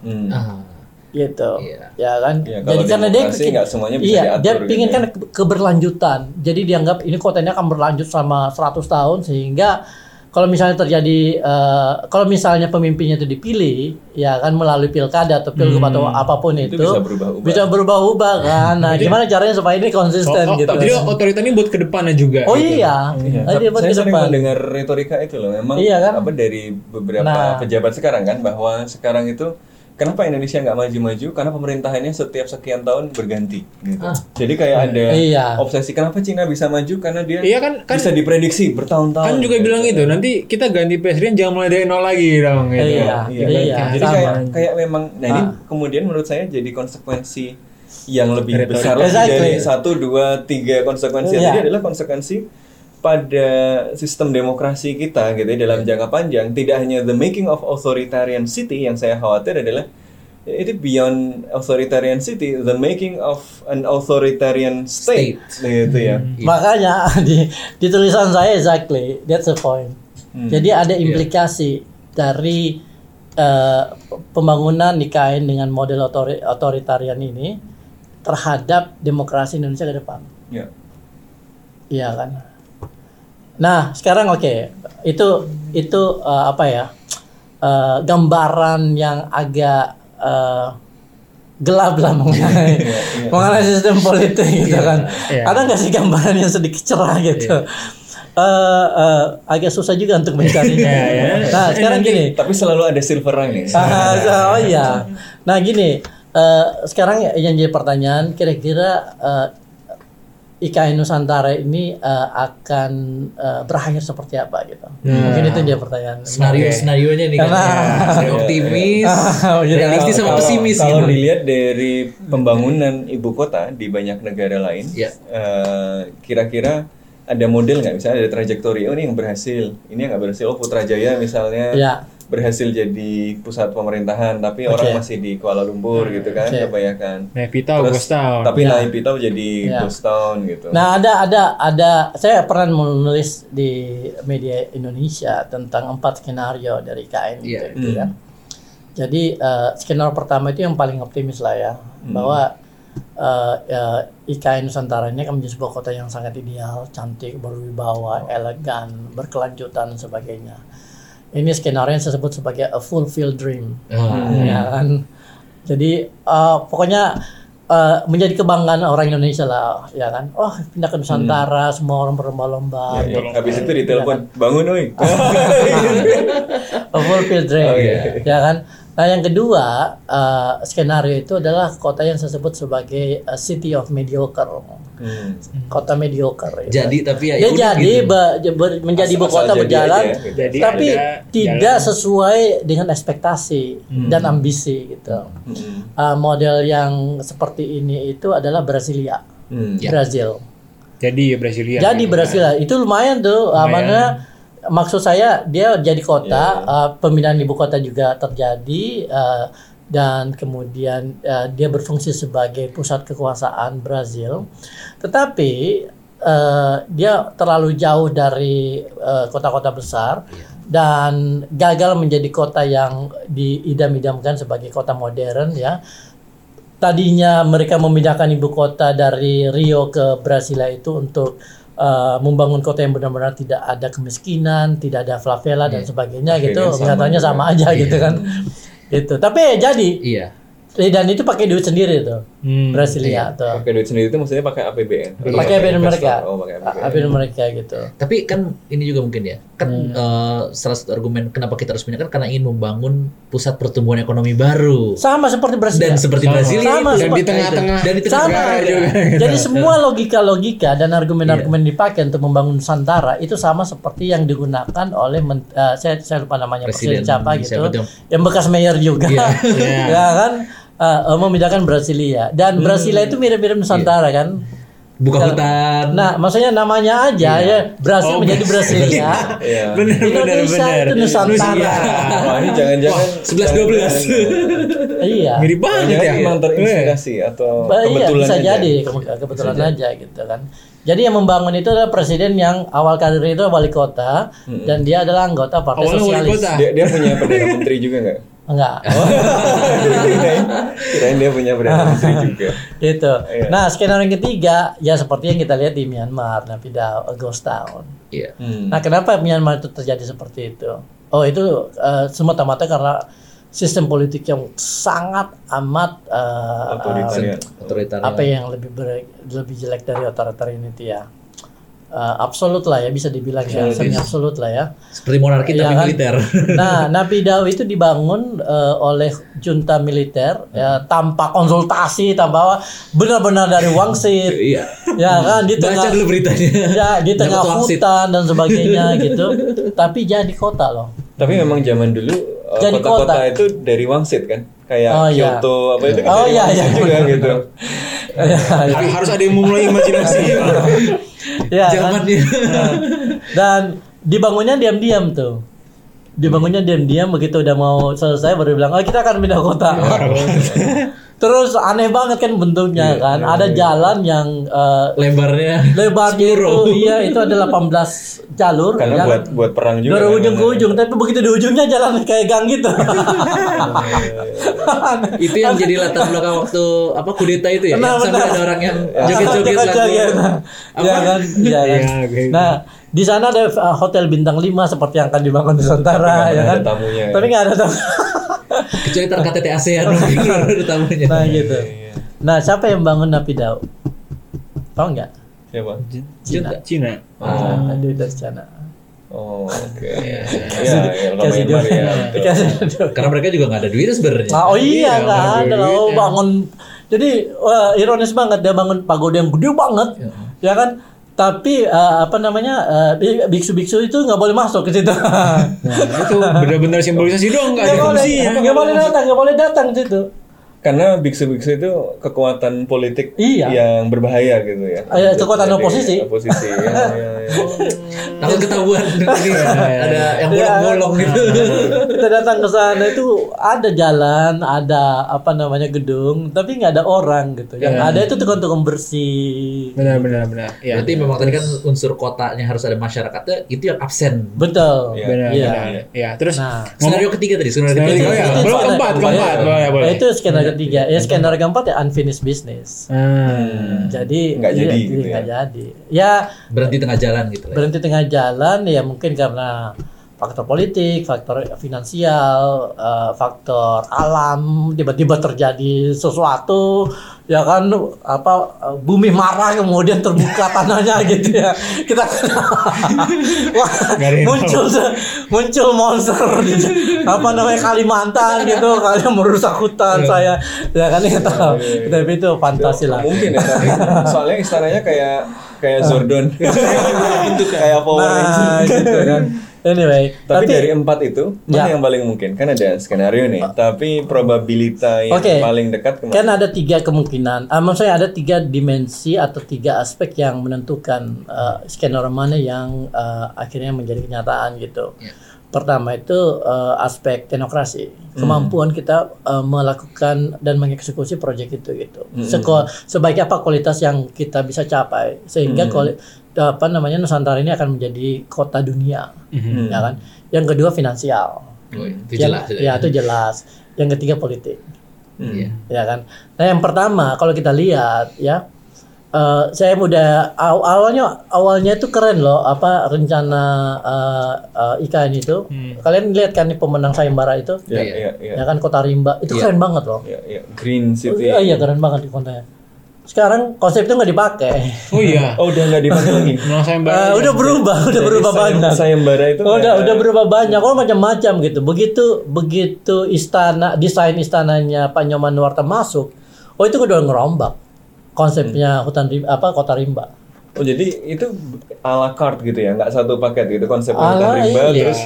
Hmm. Ah, gitu Iya. ya kan Ya, kalau demokrasi nggak semuanya bisa iya diatur dia gitu pingin ya. kan ke- keberlanjutan jadi dianggap ini kota ini akan berlanjut selama 100 tahun sehingga kalau misalnya terjadi eh, kalau misalnya pemimpinnya itu dipilih ya kan melalui pilkada atau pilgub atau apa pun Hmm. Itu itu, bisa berubah-ubah. bisa berubah-ubah kan nah gimana caranya supaya ini Oh, konsisten oh, gitu Jadi otorita ini buat ke depannya juga. oh gitu. iya Iya, dia buat saya sering depan. mendengar retorika itu loh. Memang Iya kan? apa dari beberapa Nah. pejabat sekarang kan bahwa sekarang itu kenapa Indonesia nggak maju-maju? Karena pemerintahannya setiap sekian tahun berganti. Gitu. Jadi kayak ada Iya. obsesi kenapa Cina bisa maju karena dia Iya kan- kan- bisa diprediksi bertahun-tahun. Kan juga gitu. bilang itu nanti kita ganti presiden jangan mulai dari nol lagi dong gitu. Iya, Iya, iya, kan? Jadi sama. kayak kayak memang nah ini Ah. kemudian menurut saya jadi konsekuensi yang lebih Retorika. besar lagi Exactly. dari satu dua tiga konsekuensi Iya. Jadi adalah konsekuensi pada sistem demokrasi kita gitu ya dalam jangka panjang tidak hanya the making of authoritarian city yang saya khawatir adalah itu beyond authoritarian city the making of an authoritarian state, gitu ya Makanya (laughs) di, di tulisan saya exactly that's the point. Hmm. Jadi ada implikasi dari eh, pembangunan IKN dengan model otori- otoritarian ini terhadap demokrasi Indonesia ke depan. ya Iya kan. Nah sekarang oke itu itu eh, apa ya eh, gambaran yang agak eh, gelap lah mengenai (laughs) mengenai sistem politik gitu kan. Iya. Ada nggak sih gambaran yang sedikit cerah gitu? Eh, eh, agak susah juga untuk mencarinya. (laughs) Iya, iya. Nah sekarang gini. tapi selalu ada silver lining Ah, (laughs) oh iya. Nah gini, eh, sekarang yang jadi pertanyaan, kira-kira eh, IKN Nusantara ini eh, akan eh, berakhir seperti apa gitu? Mungkin itu dia pertanyaan. Senario senarionya nih kan. Karena- Seri optimis, (laughs) Oh, iya. realistis sama Kalau- pesimis Kalau gitu. dilihat dari pembangunan ibu kota di banyak negara lain, Iya. eh, kira-kira ada model nggak? Misalnya ada trajektori, oh ini yang berhasil, ini yang nggak berhasil. Oh Putrajaya misalnya Iya. Berhasil jadi pusat pemerintahan, tapi orang masih di Kuala Lumpur gitu kan, Oke. kebanyakan. Nevita Terus, ghost town. Tapi Ya. Naipitau jadi Ya. ghost town gitu. Nah ada ada ada saya pernah menulis di media Indonesia tentang empat skenario dari IKN gitu, Iya. gitu kan. Jadi eh, skenario pertama itu yang paling optimis lah ya bahwa eh, eh, IKN Nusantara ini akan menjadi sebuah kota yang sangat ideal, cantik, berwibawa, elegan, berkelanjutan dan sebagainya. Ini skenario yang saya sebut sebagai a fulfilled dream. Ah, ya kan? Jadi eh, pokoknya eh, menjadi kebanggaan orang Indonesia lah ya kan? Oh pindah ke Nusantara semua orang berlomba-lomba. Ya, ya. Habis itu ditelepon, bangun oi. (laughs) a fulfilled dream. Oh, iya. ya kan nah yang kedua eh, skenario itu adalah kota yang saya sebut sebagai a city of mediocre Hmm. kota mediocre ya. Jadi tapi ya udah jadi gitu. be- ber- menjadi ibu kota berjalan aja, gitu. Jadi tapi ada tidak jalan. sesuai dengan ekspektasi dan ambisi gitu Hmm. Uh, model yang seperti ini itu adalah Brasilia, Hmm. Brazil. Jadi Brasilia. Jadi. Brasilia itu lumayan tuh, uh, mana maksud saya dia jadi kota, uh, pemindahan ibu kota juga terjadi uh, dan kemudian uh, dia berfungsi sebagai pusat kekuasaan Brazil, tetapi uh, dia terlalu jauh dari uh, kota-kota besar dan gagal menjadi kota yang diidam-idamkan sebagai kota modern ya. Tadinya mereka memindahkan ibu kota dari Rio ke Brasilia itu untuk uh, membangun kota yang benar-benar tidak ada kemiskinan, tidak ada favela dan sebagainya Akhirnya gitu. sama sama aja gitu kan. Gitu. Tapi ya jadi Iya. Eh, dan itu pakai duit sendiri tuh. Hmm, Brasilia tuh. Pakai duit sendiri itu maksudnya pakai APBN. Pakai APBN mereka. Oh, pakai APBN. APBN mereka gitu. Tapi kan ini juga mungkin ya, kan eh, salah satu argumen kenapa kita harus pindah kan karena ingin membangun pusat pertumbuhan ekonomi baru. Sama seperti Brasilia. Dan seperti Brasilia Sama, itu. Dan di tengah-tengah Dan di tengah sama juga. (laughs) Jadi semua logika-logika dan argumen-argumen dipakai untuk membangun Nusantara itu sama seperti yang digunakan oleh men- eh, saya saya lupa namanya Presiden presiden, siapa gitu, yang bekas mayor juga, Iya. (laughs) ya kan eh, eh, membedakan Brasilia dan Brasilia itu mirip-mirip Nusantara kan. Buka hutan. Nah, maksudnya namanya aja ya Brasil Oh, menjadi Brasilia. (laughs) Iya. Bener Indonesia bener. itu Nusantara. Iya. Wah, ini jangan-jangan 11-12. (laughs) iya. Mirip banget ya. emang terinspirasi atau Ba- iya, kebetulan bisa aja. jadi ke- kebetulan aja gitu kan. Jadi yang membangun itu adalah presiden yang awal karir itu wali kota dan dia adalah anggota Partai Awalnya wali Sosialis. kota. Dia, dia punya perdana menteri juga nggak? Enggak. (laughs) kirain, kirain dia punya perdana menteri juga. gitu. Iya. Nah, skenario yang ketiga ya seperti yang kita lihat di Myanmar, Naypyidaw, Ghost Town. Iya. Hmm. Nah, kenapa Myanmar itu terjadi seperti itu? Oh, itu eh, semata-mata karena sistem politik yang sangat amat eh, Otoritarian. Otoritarian. apa yang lebih ber- lebih jelek dari otoritarian itu ya Eh, absolut lah ya bisa dibilang ya semi absolut lah ya Seperti monarki Iya tapi kan? militer. (laughs) nah Naypyidaw itu dibangun eh, oleh junta militer ya, tanpa konsultasi tanpa benar-benar dari wangsit Iya. ya kan di Baca tengah dulu beritanya. ya di tengah hutan dan sebagainya (laughs) gitu tapi jadi kota loh Tapi memang zaman dulu uh, Jadi kota-kota kota. itu dari wangsit kan, kayak Oh, iya. Kyoto apa itu kan Oh, dari iya, iya. juga gitu. Har- Harus ada yang memulai imajinasi. (laughs) ya kan? Nah, dan dibangunnya diam-diam tuh. Dibangunnya diam-diam begitu udah mau selesai baru bilang oh kita akan pindah kota (laughs) terus aneh banget kan bentuknya kan ada jalan yang eh, Lebarnya. lebarnya itu iya itu ada 18 jalur Karena ya buat kan? buat perang juga. dari kan, ujung ke namanya. ujung tapi begitu di ujungnya jalan kayak gang gitu (laughs) (laughs) itu yang jadi latar belakang waktu apa kudeta itu ya. Benar, yang sampai ada orang yang joget-joget lagu. Joget-joget. ya kan ya kan Iya, kayak nah di sana ada uh, hotel bintang 5 seperti yang akan dibangun di Nusantara ya kan tamunya. tapi nggak ada tamu Kecuali tar KTT ASEAN tamunya. nah gitu Iya. nah siapa yang bangun Napidau tahu nggak Siapa? Cina. Cina. Ah, dari dari sana Oh, oke. Iya. Iya, ya, kasih ya, duit Karena mereka juga nggak ada duit sebenarnya. Ah, oh iya nggak ada loh duitnya. bangun jadi wah, ironis banget dia bangun pagoda yang gede banget ya kan tapi eh, apa namanya eh, biksu-biksu itu nggak boleh masuk ke situ Nah, itu benar-benar simbolisasi dong, nggak ada boleh fungsinya. nggak boleh datang nggak boleh datang situ Karena biksu-biksu itu kekuatan politik Iya. yang berbahaya gitu ya. Eh, kekuatan Jadi, oposisi. Oposisi. ya, ya, ya. (laughs) Takut ketahuan (laughs) ini ada yang bolong-bolong gitu. (laughs) kita datang ke sana itu ada jalan ada apa namanya gedung tapi nggak ada orang gitu yang ada itu tukang-tukang bersih Benar benar benar. Iya. Berarti memang tadi kan unsur kotanya harus ada masyarakatnya itu yang absen. betul Iya. Benar Iya. benar. Ya, terus Nah. Skenario ketiga tadi, skenario Skenario ketiga. ya. Itu Belum keempat, keempat. Ya. Nah, itu skenario ketiga ya skenario keempat ya unfinished business Hmm. jadi Nggak iya, jadi gitu ya. nggak jadi ya Berhenti tengah jalan gitu lah. berhenti tengah jalan ya mungkin karena faktor politik, faktor finansial, eh, faktor alam, tiba-tiba terjadi sesuatu, ya kan apa eh, bumi marah kemudian terbuka (laughs) tanahnya gitu ya. Kita (laughs) Wah, muncul muncul monster di (laughs) apa namanya Kalimantan gitu, kalian merusak hutan saya. Ya kan kita tahu. Tapi itu fantasi lah. Mungkin ya, soalnya istananya kayak kayak Zordon. kayak Power Ranger. Nah, gitu kan. Anyway, Tapi, dari empat itu, mana Ya. yang paling mungkin? Kan ada skenario nih, tapi probabilita yang Oke. paling dekat ke mana? Kan ada tiga kemungkinan, ah, maksudnya ada tiga dimensi atau tiga aspek yang menentukan uh, skenario mana yang uh, akhirnya menjadi kenyataan gitu. Ya. Pertama itu uh, aspek teknokrasi, kemampuan kita uh, melakukan dan mengeksekusi proyek itu gitu. Seko- sebaik apa kualitas yang kita bisa capai sehingga kuali- apa namanya Nusantara ini akan menjadi kota dunia, ya kan. Yang kedua finansial, Oh, itu Yang- jelas. ya itu jelas. Yang ketiga politik Iya. ya kan. Nah yang pertama kalau kita lihat ya eh, saya udah aw- awalnya awalnya itu keren loh apa rencana eh, eh, IKN itu. Kalian lihat kan pemenang sayembara itu? Ya, Iya. iya, iya. Ya kan Kota Rimba itu Iya. keren banget loh. Ya, ya. Green City. Oh, iya keren banget di kontanya. Sekarang konsep itu nggak dipakai. Oh iya. Oh, udah nggak dipakai lagi. (laughs) Menang sayembara. Eh, udah berubah, udah Jadi berubah sayem- banyak. Sayembara itu Oh, udah udah berubah banyak, oh macam-macam gitu. Begitu begitu istana desain istananya Pak Nyoman Nuarta masuk, oh itu udah ngerombak konsepnya hutan rim- apa kota rimba. Oh jadi itu ala carte gitu ya, nggak satu paket gitu konsepnya Ala, hutan rimba iya. terus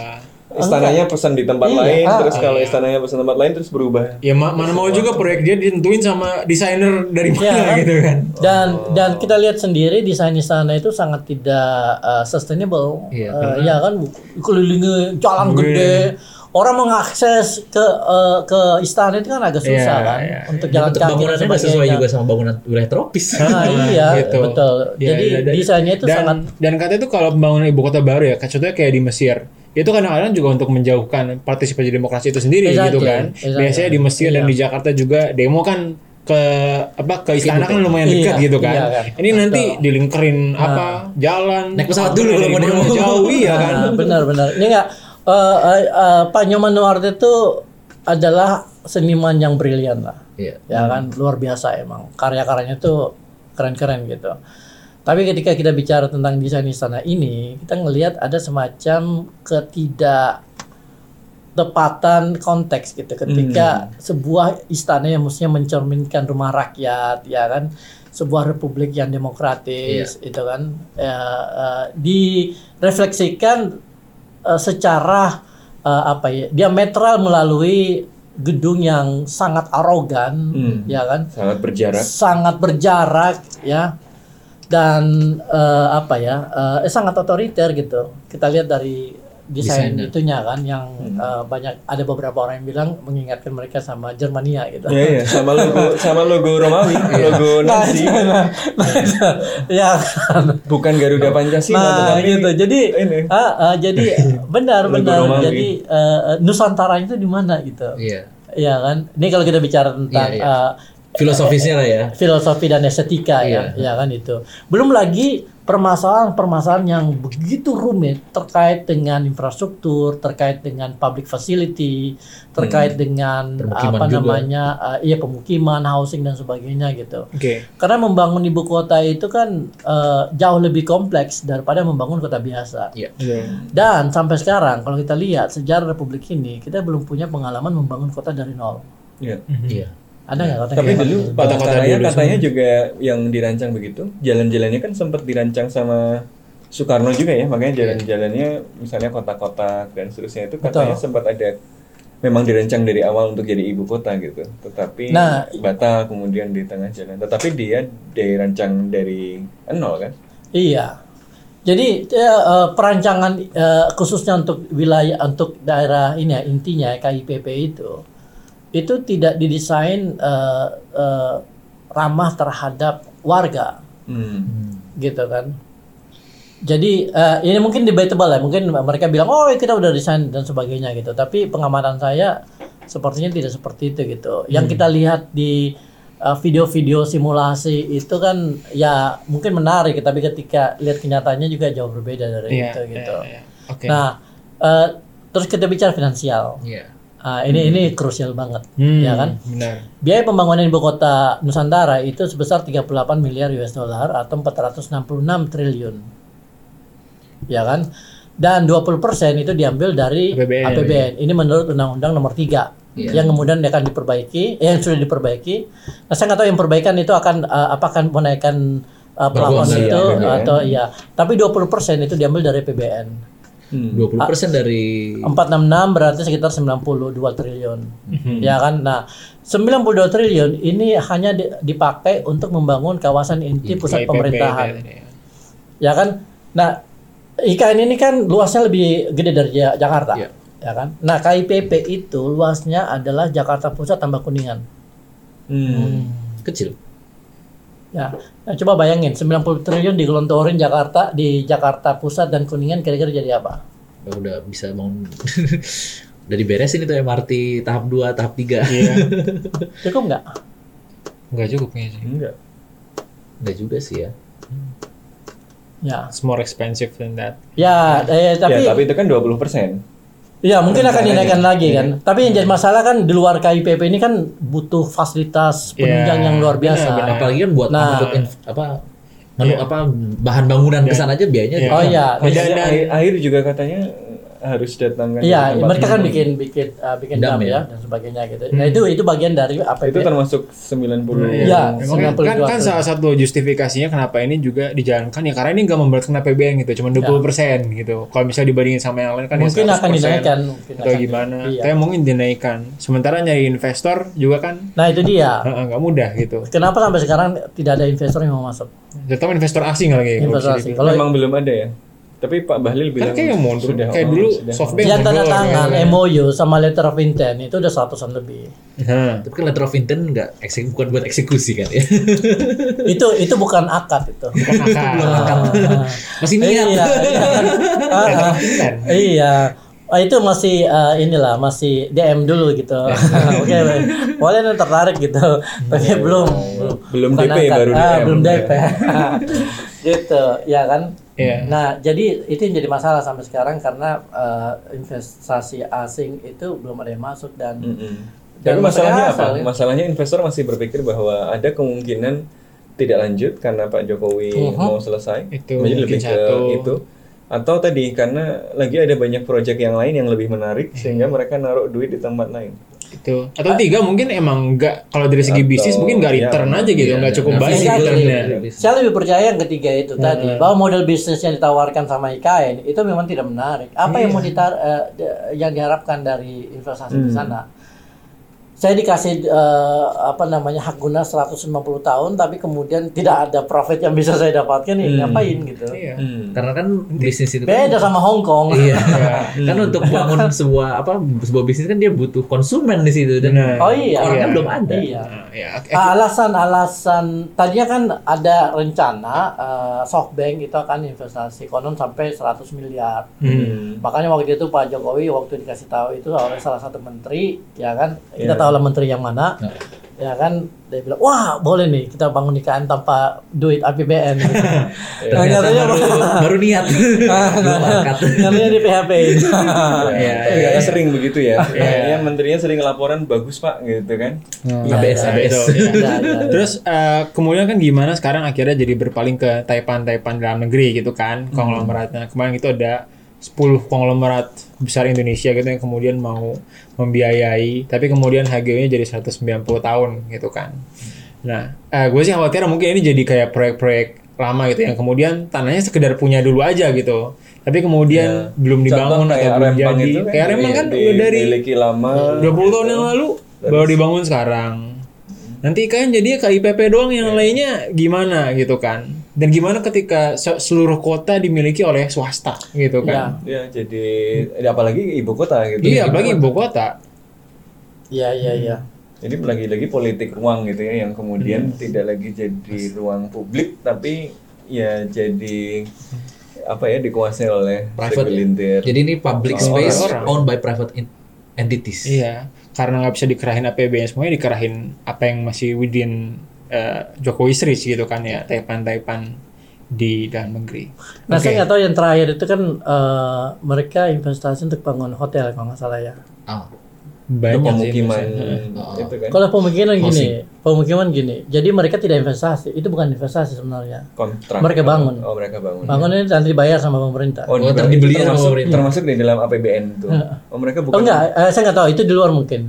istananya pesan di tempat Iya, lain, ah, terus kalau istananya pesan tempat lain terus berubah. Ya ma- mana mau juga proyek dia ditentuin sama desainer dari mana Iya. gitu kan. Dan dan kita lihat sendiri desain istana itu sangat tidak uh, sustainable. Iya, Uh, ya kan kelilingi jalan gede. Orang mengakses ke uh, ke istana itu kan agak susah Iya, kan iya. untuk jalan kaki bangunannya nggak sesuai juga sama bangunan wilayah tropis. Nah, (laughs) iya, Gitu. betul. Iya, Jadi iya, dan- desainnya itu dan, sangat dan katanya itu kalau pembangunan ibu kota baru ya, contohnya kayak di Mesir, itu kadang-kadang juga untuk menjauhkan partisipasi demokrasi itu sendiri Exactly, gitu kan. exactly. Biasanya di Mesir dan Iya. di Jakarta juga demo kan ke apa ke istana kan lumayan dekat Iya, gitu kan. iya kan. Ini nanti dilingkerin apa jalan Naik pesawat dulu kalau mau demo. jauh iya kan. Nah, benar-benar. Ini enggak eh, eh, eh, Pak Nyoman Nuarte itu adalah seniman yang brilian lah. Iya. Ya kan luar biasa emang. Karya-karyanya tuh keren-keren gitu. Tapi ketika kita bicara tentang desain istana ini, kita ngelihat ada semacam ketidak tepatan konteks gitu. Ketika sebuah istana yang mestinya mencerminkan rumah rakyat ya kan sebuah republik yang demokratis itu kan ya, eh, direfleksikan eh, secara eh, apa ya diametral melalui gedung yang sangat arogan Hmm. ya kan. Sangat berjarak. sangat berjarak ya dan eh, apa ya eh, sangat otoriter gitu. Kita lihat dari desain Desainnya. itunya kan yang eh, banyak ada beberapa orang yang bilang mengingatkan mereka sama Jermania gitu. Iya, iya, sama logo (laughs) sama logo Romawi, logo (laughs) Nazi, ya kan bukan Garuda Pancasila nah tetapi gitu. Jadi ini. ah, ah, jadi (laughs) benar benar. Romawi. jadi eh, Nusantara itu di mana gitu? Iya. ya kan? Ini kalau kita bicara tentang Iya, iya. eh, Filosofisnya lah ya. filosofi dan estetika ya, Iya. ya kan itu. Belum lagi permasalahan-permasalahan yang begitu rumit terkait dengan infrastruktur, terkait dengan public facility, terkait dengan Permukiman apa juga. namanya, eh, iya pemukiman, housing dan sebagainya gitu. Oke. Karena membangun ibu kota itu kan eh, jauh lebih kompleks daripada membangun kota biasa. Iya. Dan sampai sekarang kalau kita lihat sejarah Republik ini, kita belum punya pengalaman membangun kota dari nol. Iya. Iya. Ada nggak kota Tapi kayak dulu gitu? Kota-kota katanya dulu katanya juga yang dirancang begitu, jalan-jalannya kan sempat dirancang sama Soekarno juga ya, makanya jalan-jalannya misalnya kota-kota dan seterusnya itu katanya Betul. sempat ada memang dirancang dari awal untuk jadi ibu kota gitu. Tetapi Nah, bata kemudian di tengah jalan. Tetapi dia dirancang dari nol kan? Iya. Jadi ya, eh, perancangan eh, khususnya untuk wilayah untuk daerah ini ya intinya KIPP itu itu tidak didesain eh, eh, ramah terhadap warga Hmm. gitu kan. Jadi eh, ini mungkin debatable ya. Mungkin mereka bilang oh kita udah desain dan sebagainya gitu. Tapi pengamatan saya sepertinya tidak seperti itu gitu. Yang kita lihat di video-video simulasi itu kan ya mungkin menarik tapi ketika lihat kenyataannya juga jauh berbeda dari Iya, itu gitu. iya, iya. Oke. Nah, eh, terus kita bicara finansial. Iya. Ah, ini ini krusial banget, Hmm, ya kan? Benar. Biaya pembangunan ibu kota Nusantara itu sebesar 38 miliar US dollar atau 466 triliun. Ya kan? Dan 20% itu diambil dari APBN. APBN. Ini menurut Undang-Undang Nomor 3 Iya. yang kemudian akan diperbaiki, eh, yang sudah diperbaiki. Nah, saya nggak tahu yang perbaikan itu akan eh, apa akan menaikkan eh, plafon itu ya, atau ya. Tapi 20% itu diambil dari APBN. Hmm. 20% dari 466 berarti sekitar 92 triliun. Mhm. Ya kan? Nah, 92 triliun ini hanya di- dipakai untuk membangun kawasan inti pusat KIPP pemerintahan. tadi ya. Ya kan? Nah, IKN ini kan luasnya lebih gede dari Ja- Jakarta. Iya. Ya kan? Nah, KIPP itu luasnya adalah Jakarta Pusat tambah Kuningan. Hmm. kecil. Ya. Nah, coba bayangin 90 triliun digelontorin Jakarta di Jakarta Pusat dan Kuningan kira-kira jadi apa? Ya udah bisa bangun (laughs) udah diberesin itu MRT tahap 2, tahap 3. Iya. (laughs) Cukup nggak? Enggak cukup kayaknya sih. Enggak. Enggak juga sih ya. Ya, It's more expensive than that. ya, eh, tapi ya, tapi itu kan 20 Ya mungkin akan Rencananya. dinaikkan lagi kan. Iya. Tapi yang jadi masalah kan di luar KIPP ini kan butuh fasilitas penunjang Iya, yang luar biasa. benar, benar. Apalagi kan buat Nah. untuk apa menu apa bahan bangunan ke sana aja biayanya Iya. Oh iya, dan- air, air juga katanya harus datangkan iya ke tempat mereka kan bikin bikin uh, bikin Dam dam, ya? ya dan sebagainya gitu. Nah itu itu bagian dari APB. itu termasuk 90 Iya. Makanya 92 kan, kan salah satu justifikasinya kenapa ini juga dijalankan ya karena ini nggak memberatkan APBN gitu, cuma 20% gitu. Kalau misalnya dibandingin sama yang lain kan ya mungkin akan 100%, dinaikkan. Mungkin atau akan gimana. Iya. Tapi mungkin dinaikkan. Sementara nyari investor juga kan Nah itu dia. nggak mudah gitu. Kenapa sampai sekarang tidak ada investor yang mau masuk? Terutama investor asing lagi. Investor asing. Kalau memang belum ada ya tapi Pak Bahlil Kan bilang kayak mundur. sudah Kayak oh, dulu sudah. SoftBank yang tanda tangan ya. MOU sama letter of intent itu udah seratusan lebih. Nah, Tapi kan letter of intent nggak eksek- bukan buat eksekusi kan ya. (laughs) itu itu bukan akad itu. akal. (laughs) (laughs) Masih niat. Iya, iya. Ah, ah. Iya. Ah, itu masih eh, inilah masih DM dulu gitu. Oke, boleh nih tertarik gitu. Oke, belum belum Belum bukan DP, akad. baru Ah, DM. belum DP. gitu, ya kan? Iya. Nah, jadi itu yang jadi masalah sampai sekarang karena eh, investasi asing itu belum ada yang masuk dan Mm-mm. Dan Tapi masalahnya apa? akal, ya. Masalahnya investor masih berpikir bahwa ada kemungkinan tidak lanjut karena Pak Jokowi Mhm. mau selesai. Itu Jadi lebih ke satu. itu. Atau tadi karena lagi ada banyak proyek yang lain yang lebih menarik sehingga mereka naruh duit di tempat lain. Itu atau tiga mungkin emang nggak kalau dari segi Atau- bisnis mungkin nggak iya, return aja gitu iya, nggak cukup iya. baik Exactly. returnnya Saya lebih percaya yang ketiga itu tadi bahwa model bisnis yang ditawarkan sama IKN itu memang tidak menarik. Apa yang mau ditar eh, di- yang diharapkan dari investasi di sana? Saya dikasih eh, apa namanya hak guna 150 tahun tapi kemudian tidak ada profit yang bisa saya dapatkan nih ngapain gitu. iya Karena kan bisnis itu kan Beda sama Hong Kong. Iya. (laughs) kan untuk bangun sebuah apa sebuah bisnis kan dia butuh konsumen di situ dan. Oh iya. orangnya Iya. belum ada. Iya. Nah, ya Alasan-alasan tadinya kan ada rencana eh, SoftBank itu akan investasi konon sampai 100 miliar. hmm. Makanya waktu itu Pak Jokowi waktu dikasih tahu itu oleh salah satu menteri, ya kan, kita Iya. tahu lah menteri yang mana, Nah. ya kan, dia bilang, wah boleh nih kita bangun IKN tanpa duit APBN. (laughs) Gitu. nah, Ternyata nyatanya baru, baru niat. (laughs) Belum angkat. nyatanya di PHP. (laughs) Iya, Ya, ya, sering begitu ya. Kayaknya menterinya sering laporan bagus Pak gitu kan. ABS, Nah, ABS. itu, iya. Ya, ya. Terus eh, kemudian kan gimana sekarang akhirnya jadi berpaling ke Taipan-Taipan dalam negeri gitu kan konglomeratnya. Kemarin itu ada 10 konglomerat besar Indonesia gitu yang kemudian mau membiayai tapi kemudian HGU-nya jadi 190 tahun gitu kan. Nah, eh, gue sih khawatir mungkin ini jadi kayak proyek-proyek lama gitu yang kemudian tanahnya sekedar punya dulu aja gitu. Tapi kemudian Ya. belum dibangun Contoh atau belum jadi. itu kayak Rempang kan di- udah dari lama. 20 tahun yang lalu baru dibangun sekarang. Nanti kan jadi KIPP doang yang Iya. lainnya gimana gitu kan. Dan gimana ketika se- seluruh kota dimiliki oleh swasta gitu kan. Ya, jadi ya, apalagi ibu kota gitu. Iya, apalagi ibu kota. Iya, iya, iya. Jadi lagi-lagi politik ruang gitu ya yang kemudian Hmm. tidak lagi jadi ruang publik tapi ya jadi apa ya dikuasai oleh Private. segelintir. Jadi ini public Oh, space orang-orang. owned by private in- entities. Iya, karena nggak bisa dikerahin APBN semuanya dikerahin apa yang masih within uh, Jokowi's reach gitu kan ya, Taipan-Taipan di dalam negeri. Nah, Oke. saya nggak tahu yang terakhir itu kan eh, mereka investasi untuk bangun hotel kalau nggak salah ya. Ah, Itu Banyak sih pemukiman investasi. itu kan Kalau pemukiman gini, pemukiman gini. Jadi mereka tidak investasi, itu bukan investasi sebenarnya. kontrak. Mereka bangun. Oh, mereka bangun. Bangun ini nanti dibayar sama pemerintah. Oh, Oh, berarti dibeli sama termasuk, pemerintah. termasuk di dalam APBN itu. Oh, mereka Oh bukan enggak, eh, saya nggak tahu itu di luar mungkin.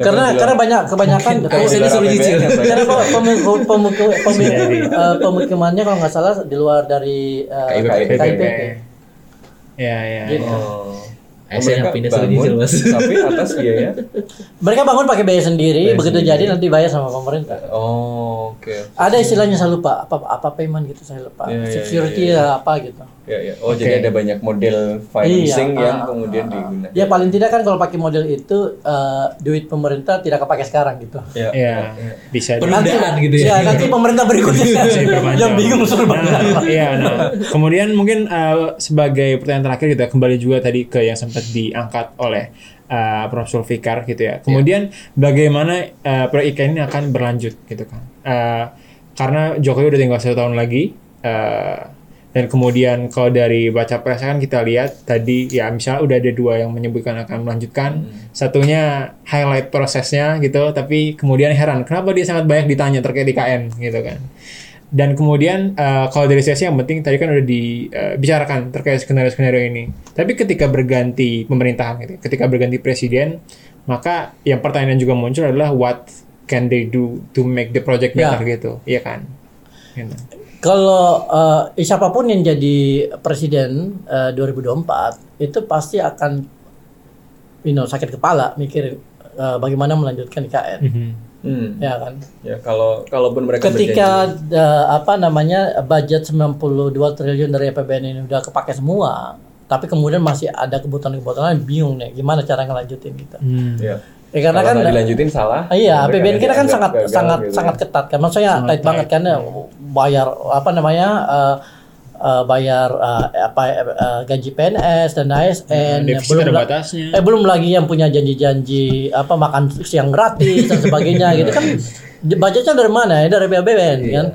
Nah, karena karena banyak kebanyakan saya disuruh yang banyak. karena pe- pemu- pemu- pemu- eh, pemukimannya kalau nggak salah di luar dari eh, KIPP. Ya, ya. Gitu. ya. Oh. Eh, saya nggak pindah suruh bangun, nyicil, Mas. (laughs) Tapi atas biaya. Mereka bangun pakai biaya sendiri, Biaya begitu sendiri. jadi nanti bayar sama pemerintah. Oh, oke. Ada istilahnya saya lupa apa apa payment gitu saya lupa. Iya, iya, Security iya, ya, apa gitu. Ya, ya. Oh, jadi ada banyak model financing Iya, yang ah, kemudian ah. digunakan. Ya paling tidak kan kalau pakai model itu eh, duit pemerintah tidak kepake sekarang gitu. Ya, Ya, bisa Penundaan gitu ya. Ya nanti pemerintah berikutnya berpanjang. yang bingung suruh bayar. Nah, Iya, nah. Kemudian mungkin uh, sebagai pertanyaan terakhir kita kembali juga tadi ke yang sempat diangkat oleh uh, Prof. Sulfikar gitu ya. Kemudian bagaimana uh, proyek IKN ini akan berlanjut gitu kan. Uh, karena Jokowi udah tinggal satu tahun lagi eh, dan kemudian kalau dari baca pres kan kita lihat tadi ya misalnya udah ada dua yang menyebutkan akan melanjutkan. Satunya highlight prosesnya gitu tapi kemudian heran kenapa dia sangat banyak ditanya terkait IKN gitu kan. Dan kemudian eh, kalau dari sesi yang penting tadi kan udah dibicarakan terkait skenario-skenario ini. Tapi ketika berganti pemerintahan gitu ketika berganti presiden maka yang pertanyaan juga muncul adalah what can they do to make the project Ya. better gitu. Iya kan? Gitu. Kalau eh, siapa pun yang jadi presiden eh, 2024 itu pasti akan you know, sakit kepala mikirin eh, bagaimana melanjutkan IKN. Mhm. Hmm. Ya kan? Ya kalau kalaupun mereka Ketika berjanji- eh, apa namanya budget 92 triliun dari APBN ini udah kepake semua, tapi kemudian masih ada kebutuhan-kebutuhan lain, bingung nih gimana cara ngelanjutin gitu. Hmm. ya. Ya, karena Kalau kan dilanjutin salah. Ah, Iya, APBN kita kan sangat gagal sangat gitu sangat ya. ketat kan. Maksudnya Sangat tight banget kan ya, bayar apa namanya eh, eh, bayar eh, apa eh, gaji PNS dan ASN Nah, belum ada batasnya. eh belum lagi yang punya janji-janji apa makan siang gratis dan sebagainya (laughs) gitu kan budgetnya dari mana ya dari APBN kan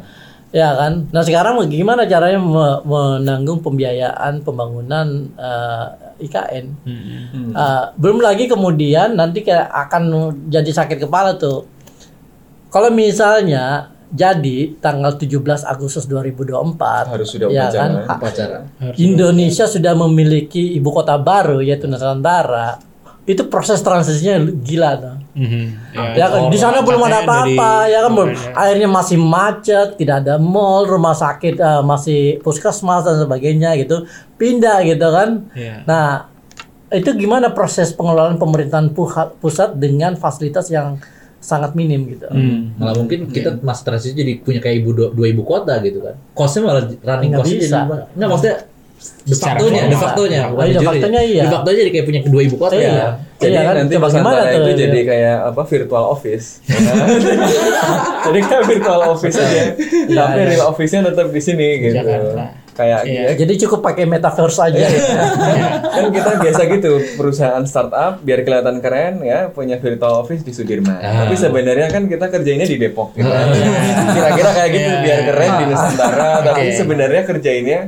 ya kan nah sekarang gimana caranya me- menanggung pembiayaan pembangunan eh, IKN Hmm. Uh, belum lagi kemudian nanti kayak akan jadi sakit kepala tuh. Kalau misalnya jadi tanggal 17 Agustus 2024 Harus sudah ya upacara. kan, upacara. Indonesia sudah memiliki ibu kota baru yaitu Nusantara. Itu proses transisinya gila tuh. Mhm. Ya kan di sana belum ada apa-apa dari- ya kan belum. makanya. Akhirnya masih macet, tidak ada mall, rumah sakit eh, masih puskesmas dan sebagainya gitu. Pindah gitu kan. Iya. Nah, itu gimana proses pengelolaan pemerintahan pusat dengan fasilitas yang sangat minim gitu. Hmm. Malah mungkin kita mas transisi jadi punya kayak ibu dua, dua ibu kota gitu kan. Costnya malah running bisa. jadi nggak maksudnya de Secara factonya, de factonya, Oh, bukan iya, de ya. factonya iya. De factonya jadi kayak punya dua ibu kota Iya. ya. Jadi Iya kan? nanti Coba gimana tuh? itu jadi kayak apa virtual office. (laughs) ya kan? jadi kayak virtual office aja. Tapi real office-nya tetap di sini gitu. Jakarta. Kayak Iya. ya, Jadi cukup pakai metaverse aja. Iya. ya. (laughs) kan kita biasa gitu perusahaan startup biar kelihatan keren ya punya virtual office di Sudirman. Ah. Tapi sebenarnya kan kita kerjainnya di Depok gitu. kan. Kira-kira kayak gitu Iya, biar iya. keren di Nusantara tapi sebenarnya kerjainnya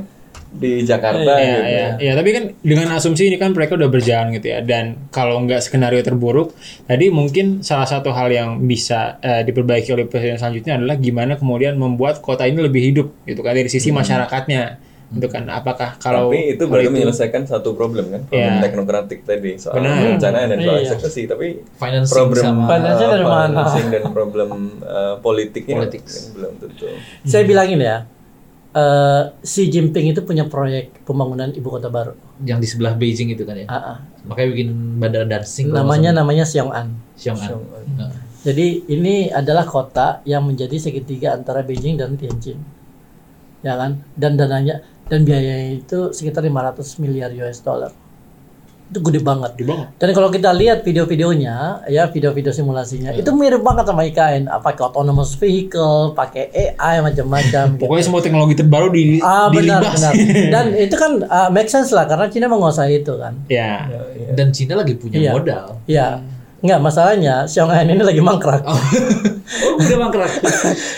di Jakarta Iya, gitu. iya. Iya, tapi kan dengan asumsi ini kan mereka udah berjalan gitu ya. Dan kalau nggak skenario terburuk, tadi mungkin salah satu hal yang bisa eh, diperbaiki oleh presiden selanjutnya adalah gimana kemudian membuat kota ini lebih hidup gitu kan dari sisi masyarakatnya. Itu kan apakah kalau tapi itu baru menyelesaikan satu problem kan, problem Iya. teknokratik tadi soal Benar. perencanaan dan soal Iya. eksekusi, tapi Financing problem sama- Financing dari uh, financing dan problem uh, politiknya Politik. belum tentu. Saya bilangin ya, eh, Xi Jinping itu punya proyek pembangunan ibu kota baru. Yang di sebelah Beijing itu kan ya. Ah. Makanya bikin bandara dancing. Namanya namanya Xiong'an. Xiong'an. Nah. Jadi ini adalah kota yang menjadi segitiga antara Beijing dan Tianjin. Ya kan? Dan dananya dan biayanya itu sekitar 500 miliar US dollar. Itu gede banget. Gede banget. Dan kalau kita lihat video-videonya, ya video-video simulasinya, itu mirip banget sama IKN. Apa pakai autonomous vehicle, pakai AI macam-macam. (laughs) gitu. Pokoknya semua teknologi terbaru di Ah benar dilibas. benar. (laughs) Dan itu kan uh, make sense lah karena Cina menguasai itu kan. ya. Dan Cina lagi punya Iya. modal. Ya. Enggak masalahnya Xiong'an ini lagi mangkrak. Oh, (laughs) udah mangkrak.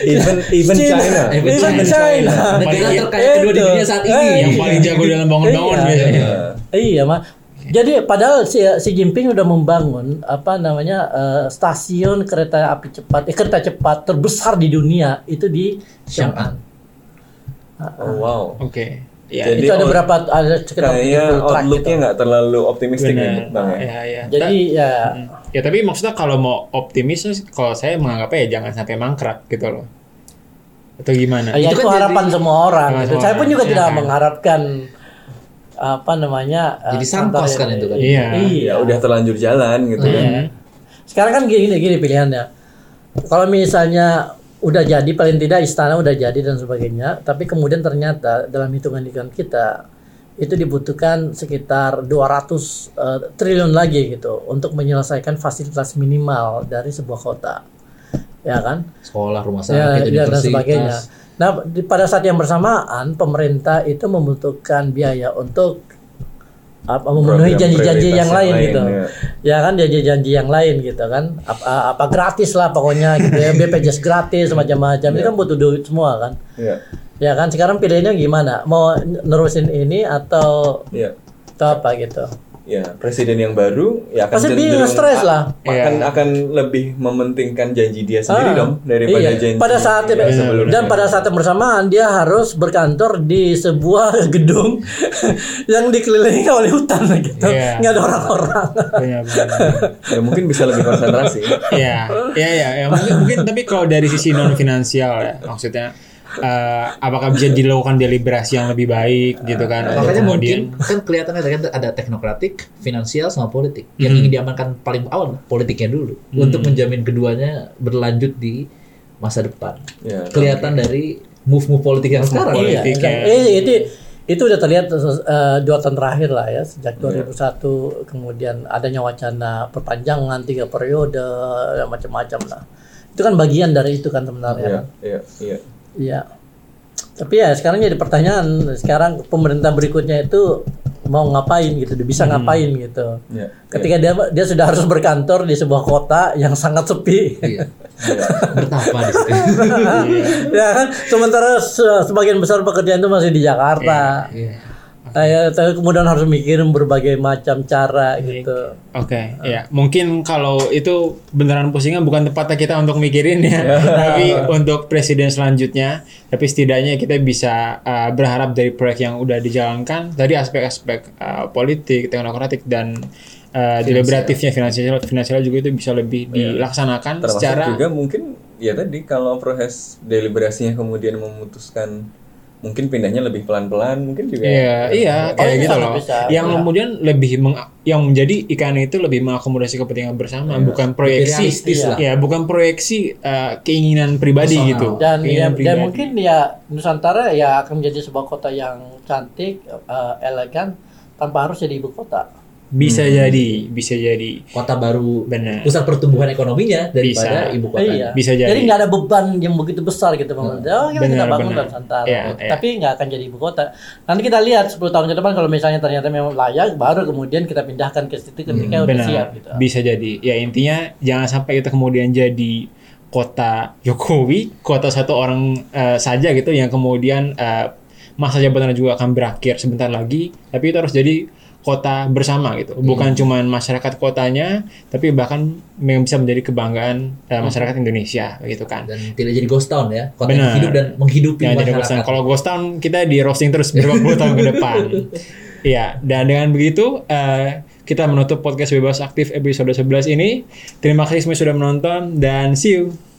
Even even China, Even even China. Negara Paling- terkaya kedua di dunia saat ini. Yang paling jago dalam bangun-bangun Iya. biasanya. Iya, mah. Jadi padahal si, Xi Jinping udah membangun apa namanya eh, stasiun kereta api cepat, eh, kereta cepat terbesar di dunia itu di Xiong'an. Oh wow. Oke. Ya. Jadi itu ada berapa ada sekitar Kayaknya 70 track outlooknya gitu. nggak terlalu optimistik ya, bang ya. Ya, ya. Jadi ya Ya tapi maksudnya kalau mau optimis, kalau saya menganggapnya ya jangan sampai mangkrak gitu loh. Atau gimana? ya Itu itu, kan harapan jadi- semua orang. Gitu. semua Saya pun orang, juga ya tidak kan. mengharapkan apa namanya eh, Jadi sangkos kantor kan itu kan? Iya. Ya udah terlanjur jalan gitu kan. Hmm. Sekarang kan gini gini pilihannya. Kalau misalnya udah jadi paling tidak istana udah jadi dan sebagainya, tapi kemudian ternyata dalam hitungan hitungan kita itu dibutuhkan sekitar 200 eh, triliun lagi gitu untuk menyelesaikan fasilitas minimal dari sebuah kota. Ya kan? Sekolah, rumah Ya, sakit, ya, dan sebagainya. Nah, di- pada saat yang bersamaan pemerintah itu membutuhkan biaya untuk apa memenuhi janji-janji yang lain lain, gitu. ya. Ya kan janji-janji yang lain gitu kan. Apa, apa gratis lah pokoknya gitu ya. (laughs) BPJS gratis macam-macam. Ini kan butuh duit semua kan. Iya. Ya kan sekarang pilihannya gimana? Mau nerusin ini atau Iya. atau apa gitu? Ya, presiden yang baru ya akan Pasti cenderung stres lah. akan akan lebih mementingkan janji dia sendiri Ah, dong daripada iya. janji pada saat yang sebelumnya. dan pada saat yang bersamaan dia harus berkantor di sebuah (laughs) gedung (laughs) yang dikelilingi oleh hutan gitu Iya. nggak ada orang-orang (laughs) benar. ya mungkin bisa lebih konsentrasi. Iya, iya, iya, ya, mungkin, mungkin tapi kalau dari sisi non finansial ya, maksudnya eh, apakah bisa dilakukan deliberasi yang lebih baik gitu kan? Makanya Kemudian- mungkin kan kelihatan ada, ada teknokratik, finansial sama politik. Yang ingin diamankan paling awal politiknya dulu untuk menjamin keduanya berlanjut di masa depan. Ya, Kelihatan dari move-move politik yang sekarang. iya politik iya. ya. Eh, itu itu udah terlihat eh, dua tahun terakhir lah ya sejak 2001 kemudian adanya wacana perpanjangan tiga periode dan macam-macam lah itu kan bagian dari itu kan sebenarnya Iya, kan. iya, iya. Tapi ya sekarang jadi pertanyaan, sekarang pemerintah berikutnya itu mau ngapain gitu, dia bisa ngapain gitu. Iya. Ketika dia dia sudah harus berkantor di sebuah kota yang sangat sepi. Iya. (laughs) Bertapa di situ. (laughs) ya kan, sementara se- sebagian besar pekerjaan itu masih di Jakarta. Iya. Nah, ya, tapi kemudian harus mikirin berbagai macam cara gitu. Oke, ya mungkin kalau itu beneran pusingan bukan tempatnya kita untuk mikirin ya, (laughs) tapi untuk presiden selanjutnya. Tapi setidaknya kita bisa uh, berharap dari proyek yang udah dijalankan dari aspek-aspek uh, politik, teknokratik dan uh, deliberatifnya finansial, finansial juga itu bisa lebih dilaksanakan Termasuk secara juga mungkin ya tadi kalau proses deliberasinya kemudian memutuskan mungkin pindahnya lebih pelan-pelan mungkin juga Iya, iya kayak ini gitu loh. bisa. Yang Iya. kemudian lebih meng, yang menjadi ikan itu lebih mengakomodasi kepentingan bersama, bukan proyeksi. lah. Ya, bukan proyeksi uh, keinginan pribadi Personal. gitu. Dan ya, Keinginan dan pribadi. mungkin ya Nusantara ya akan menjadi sebuah kota yang cantik, eh, elegan tanpa harus jadi ibu kota. Bisa jadi, bisa jadi. Kota baru Benar. pusat pertumbuhan ekonominya daripada Bisa. ibu kota. Iya. Bisa jadi. nggak ada beban yang begitu besar gitu pemerintah. Oh, kita, kita Benar, bangun benar. Nusantara. Iya, iya. Tapi nggak akan jadi ibu kota. Nanti kita lihat 10 tahun ke depan kalau misalnya ternyata memang layak, baru kemudian kita pindahkan ke situ ketika udah Benar. siap gitu. Bisa jadi. Ya intinya jangan sampai itu kemudian jadi kota Jokowi, kota satu orang eh, saja gitu yang kemudian eh, masa jabatannya juga akan berakhir sebentar lagi, tapi itu harus jadi kota bersama gitu. Bukan cuman masyarakat kotanya, tapi bahkan yang bisa menjadi kebanggaan eh, masyarakat Indonesia gitu kan. Dan tidak jadi ghost town ya. Kota Benar. yang hidup dan menghidupi jadi masyarakat. ghost town. Kalau ghost town kita di roasting terus (laughs) berapa puluh tahun ke depan. Iya, dan dengan begitu eh, kita menutup podcast bebas aktif episode 11 ini. Terima kasih semua sudah menonton dan see you.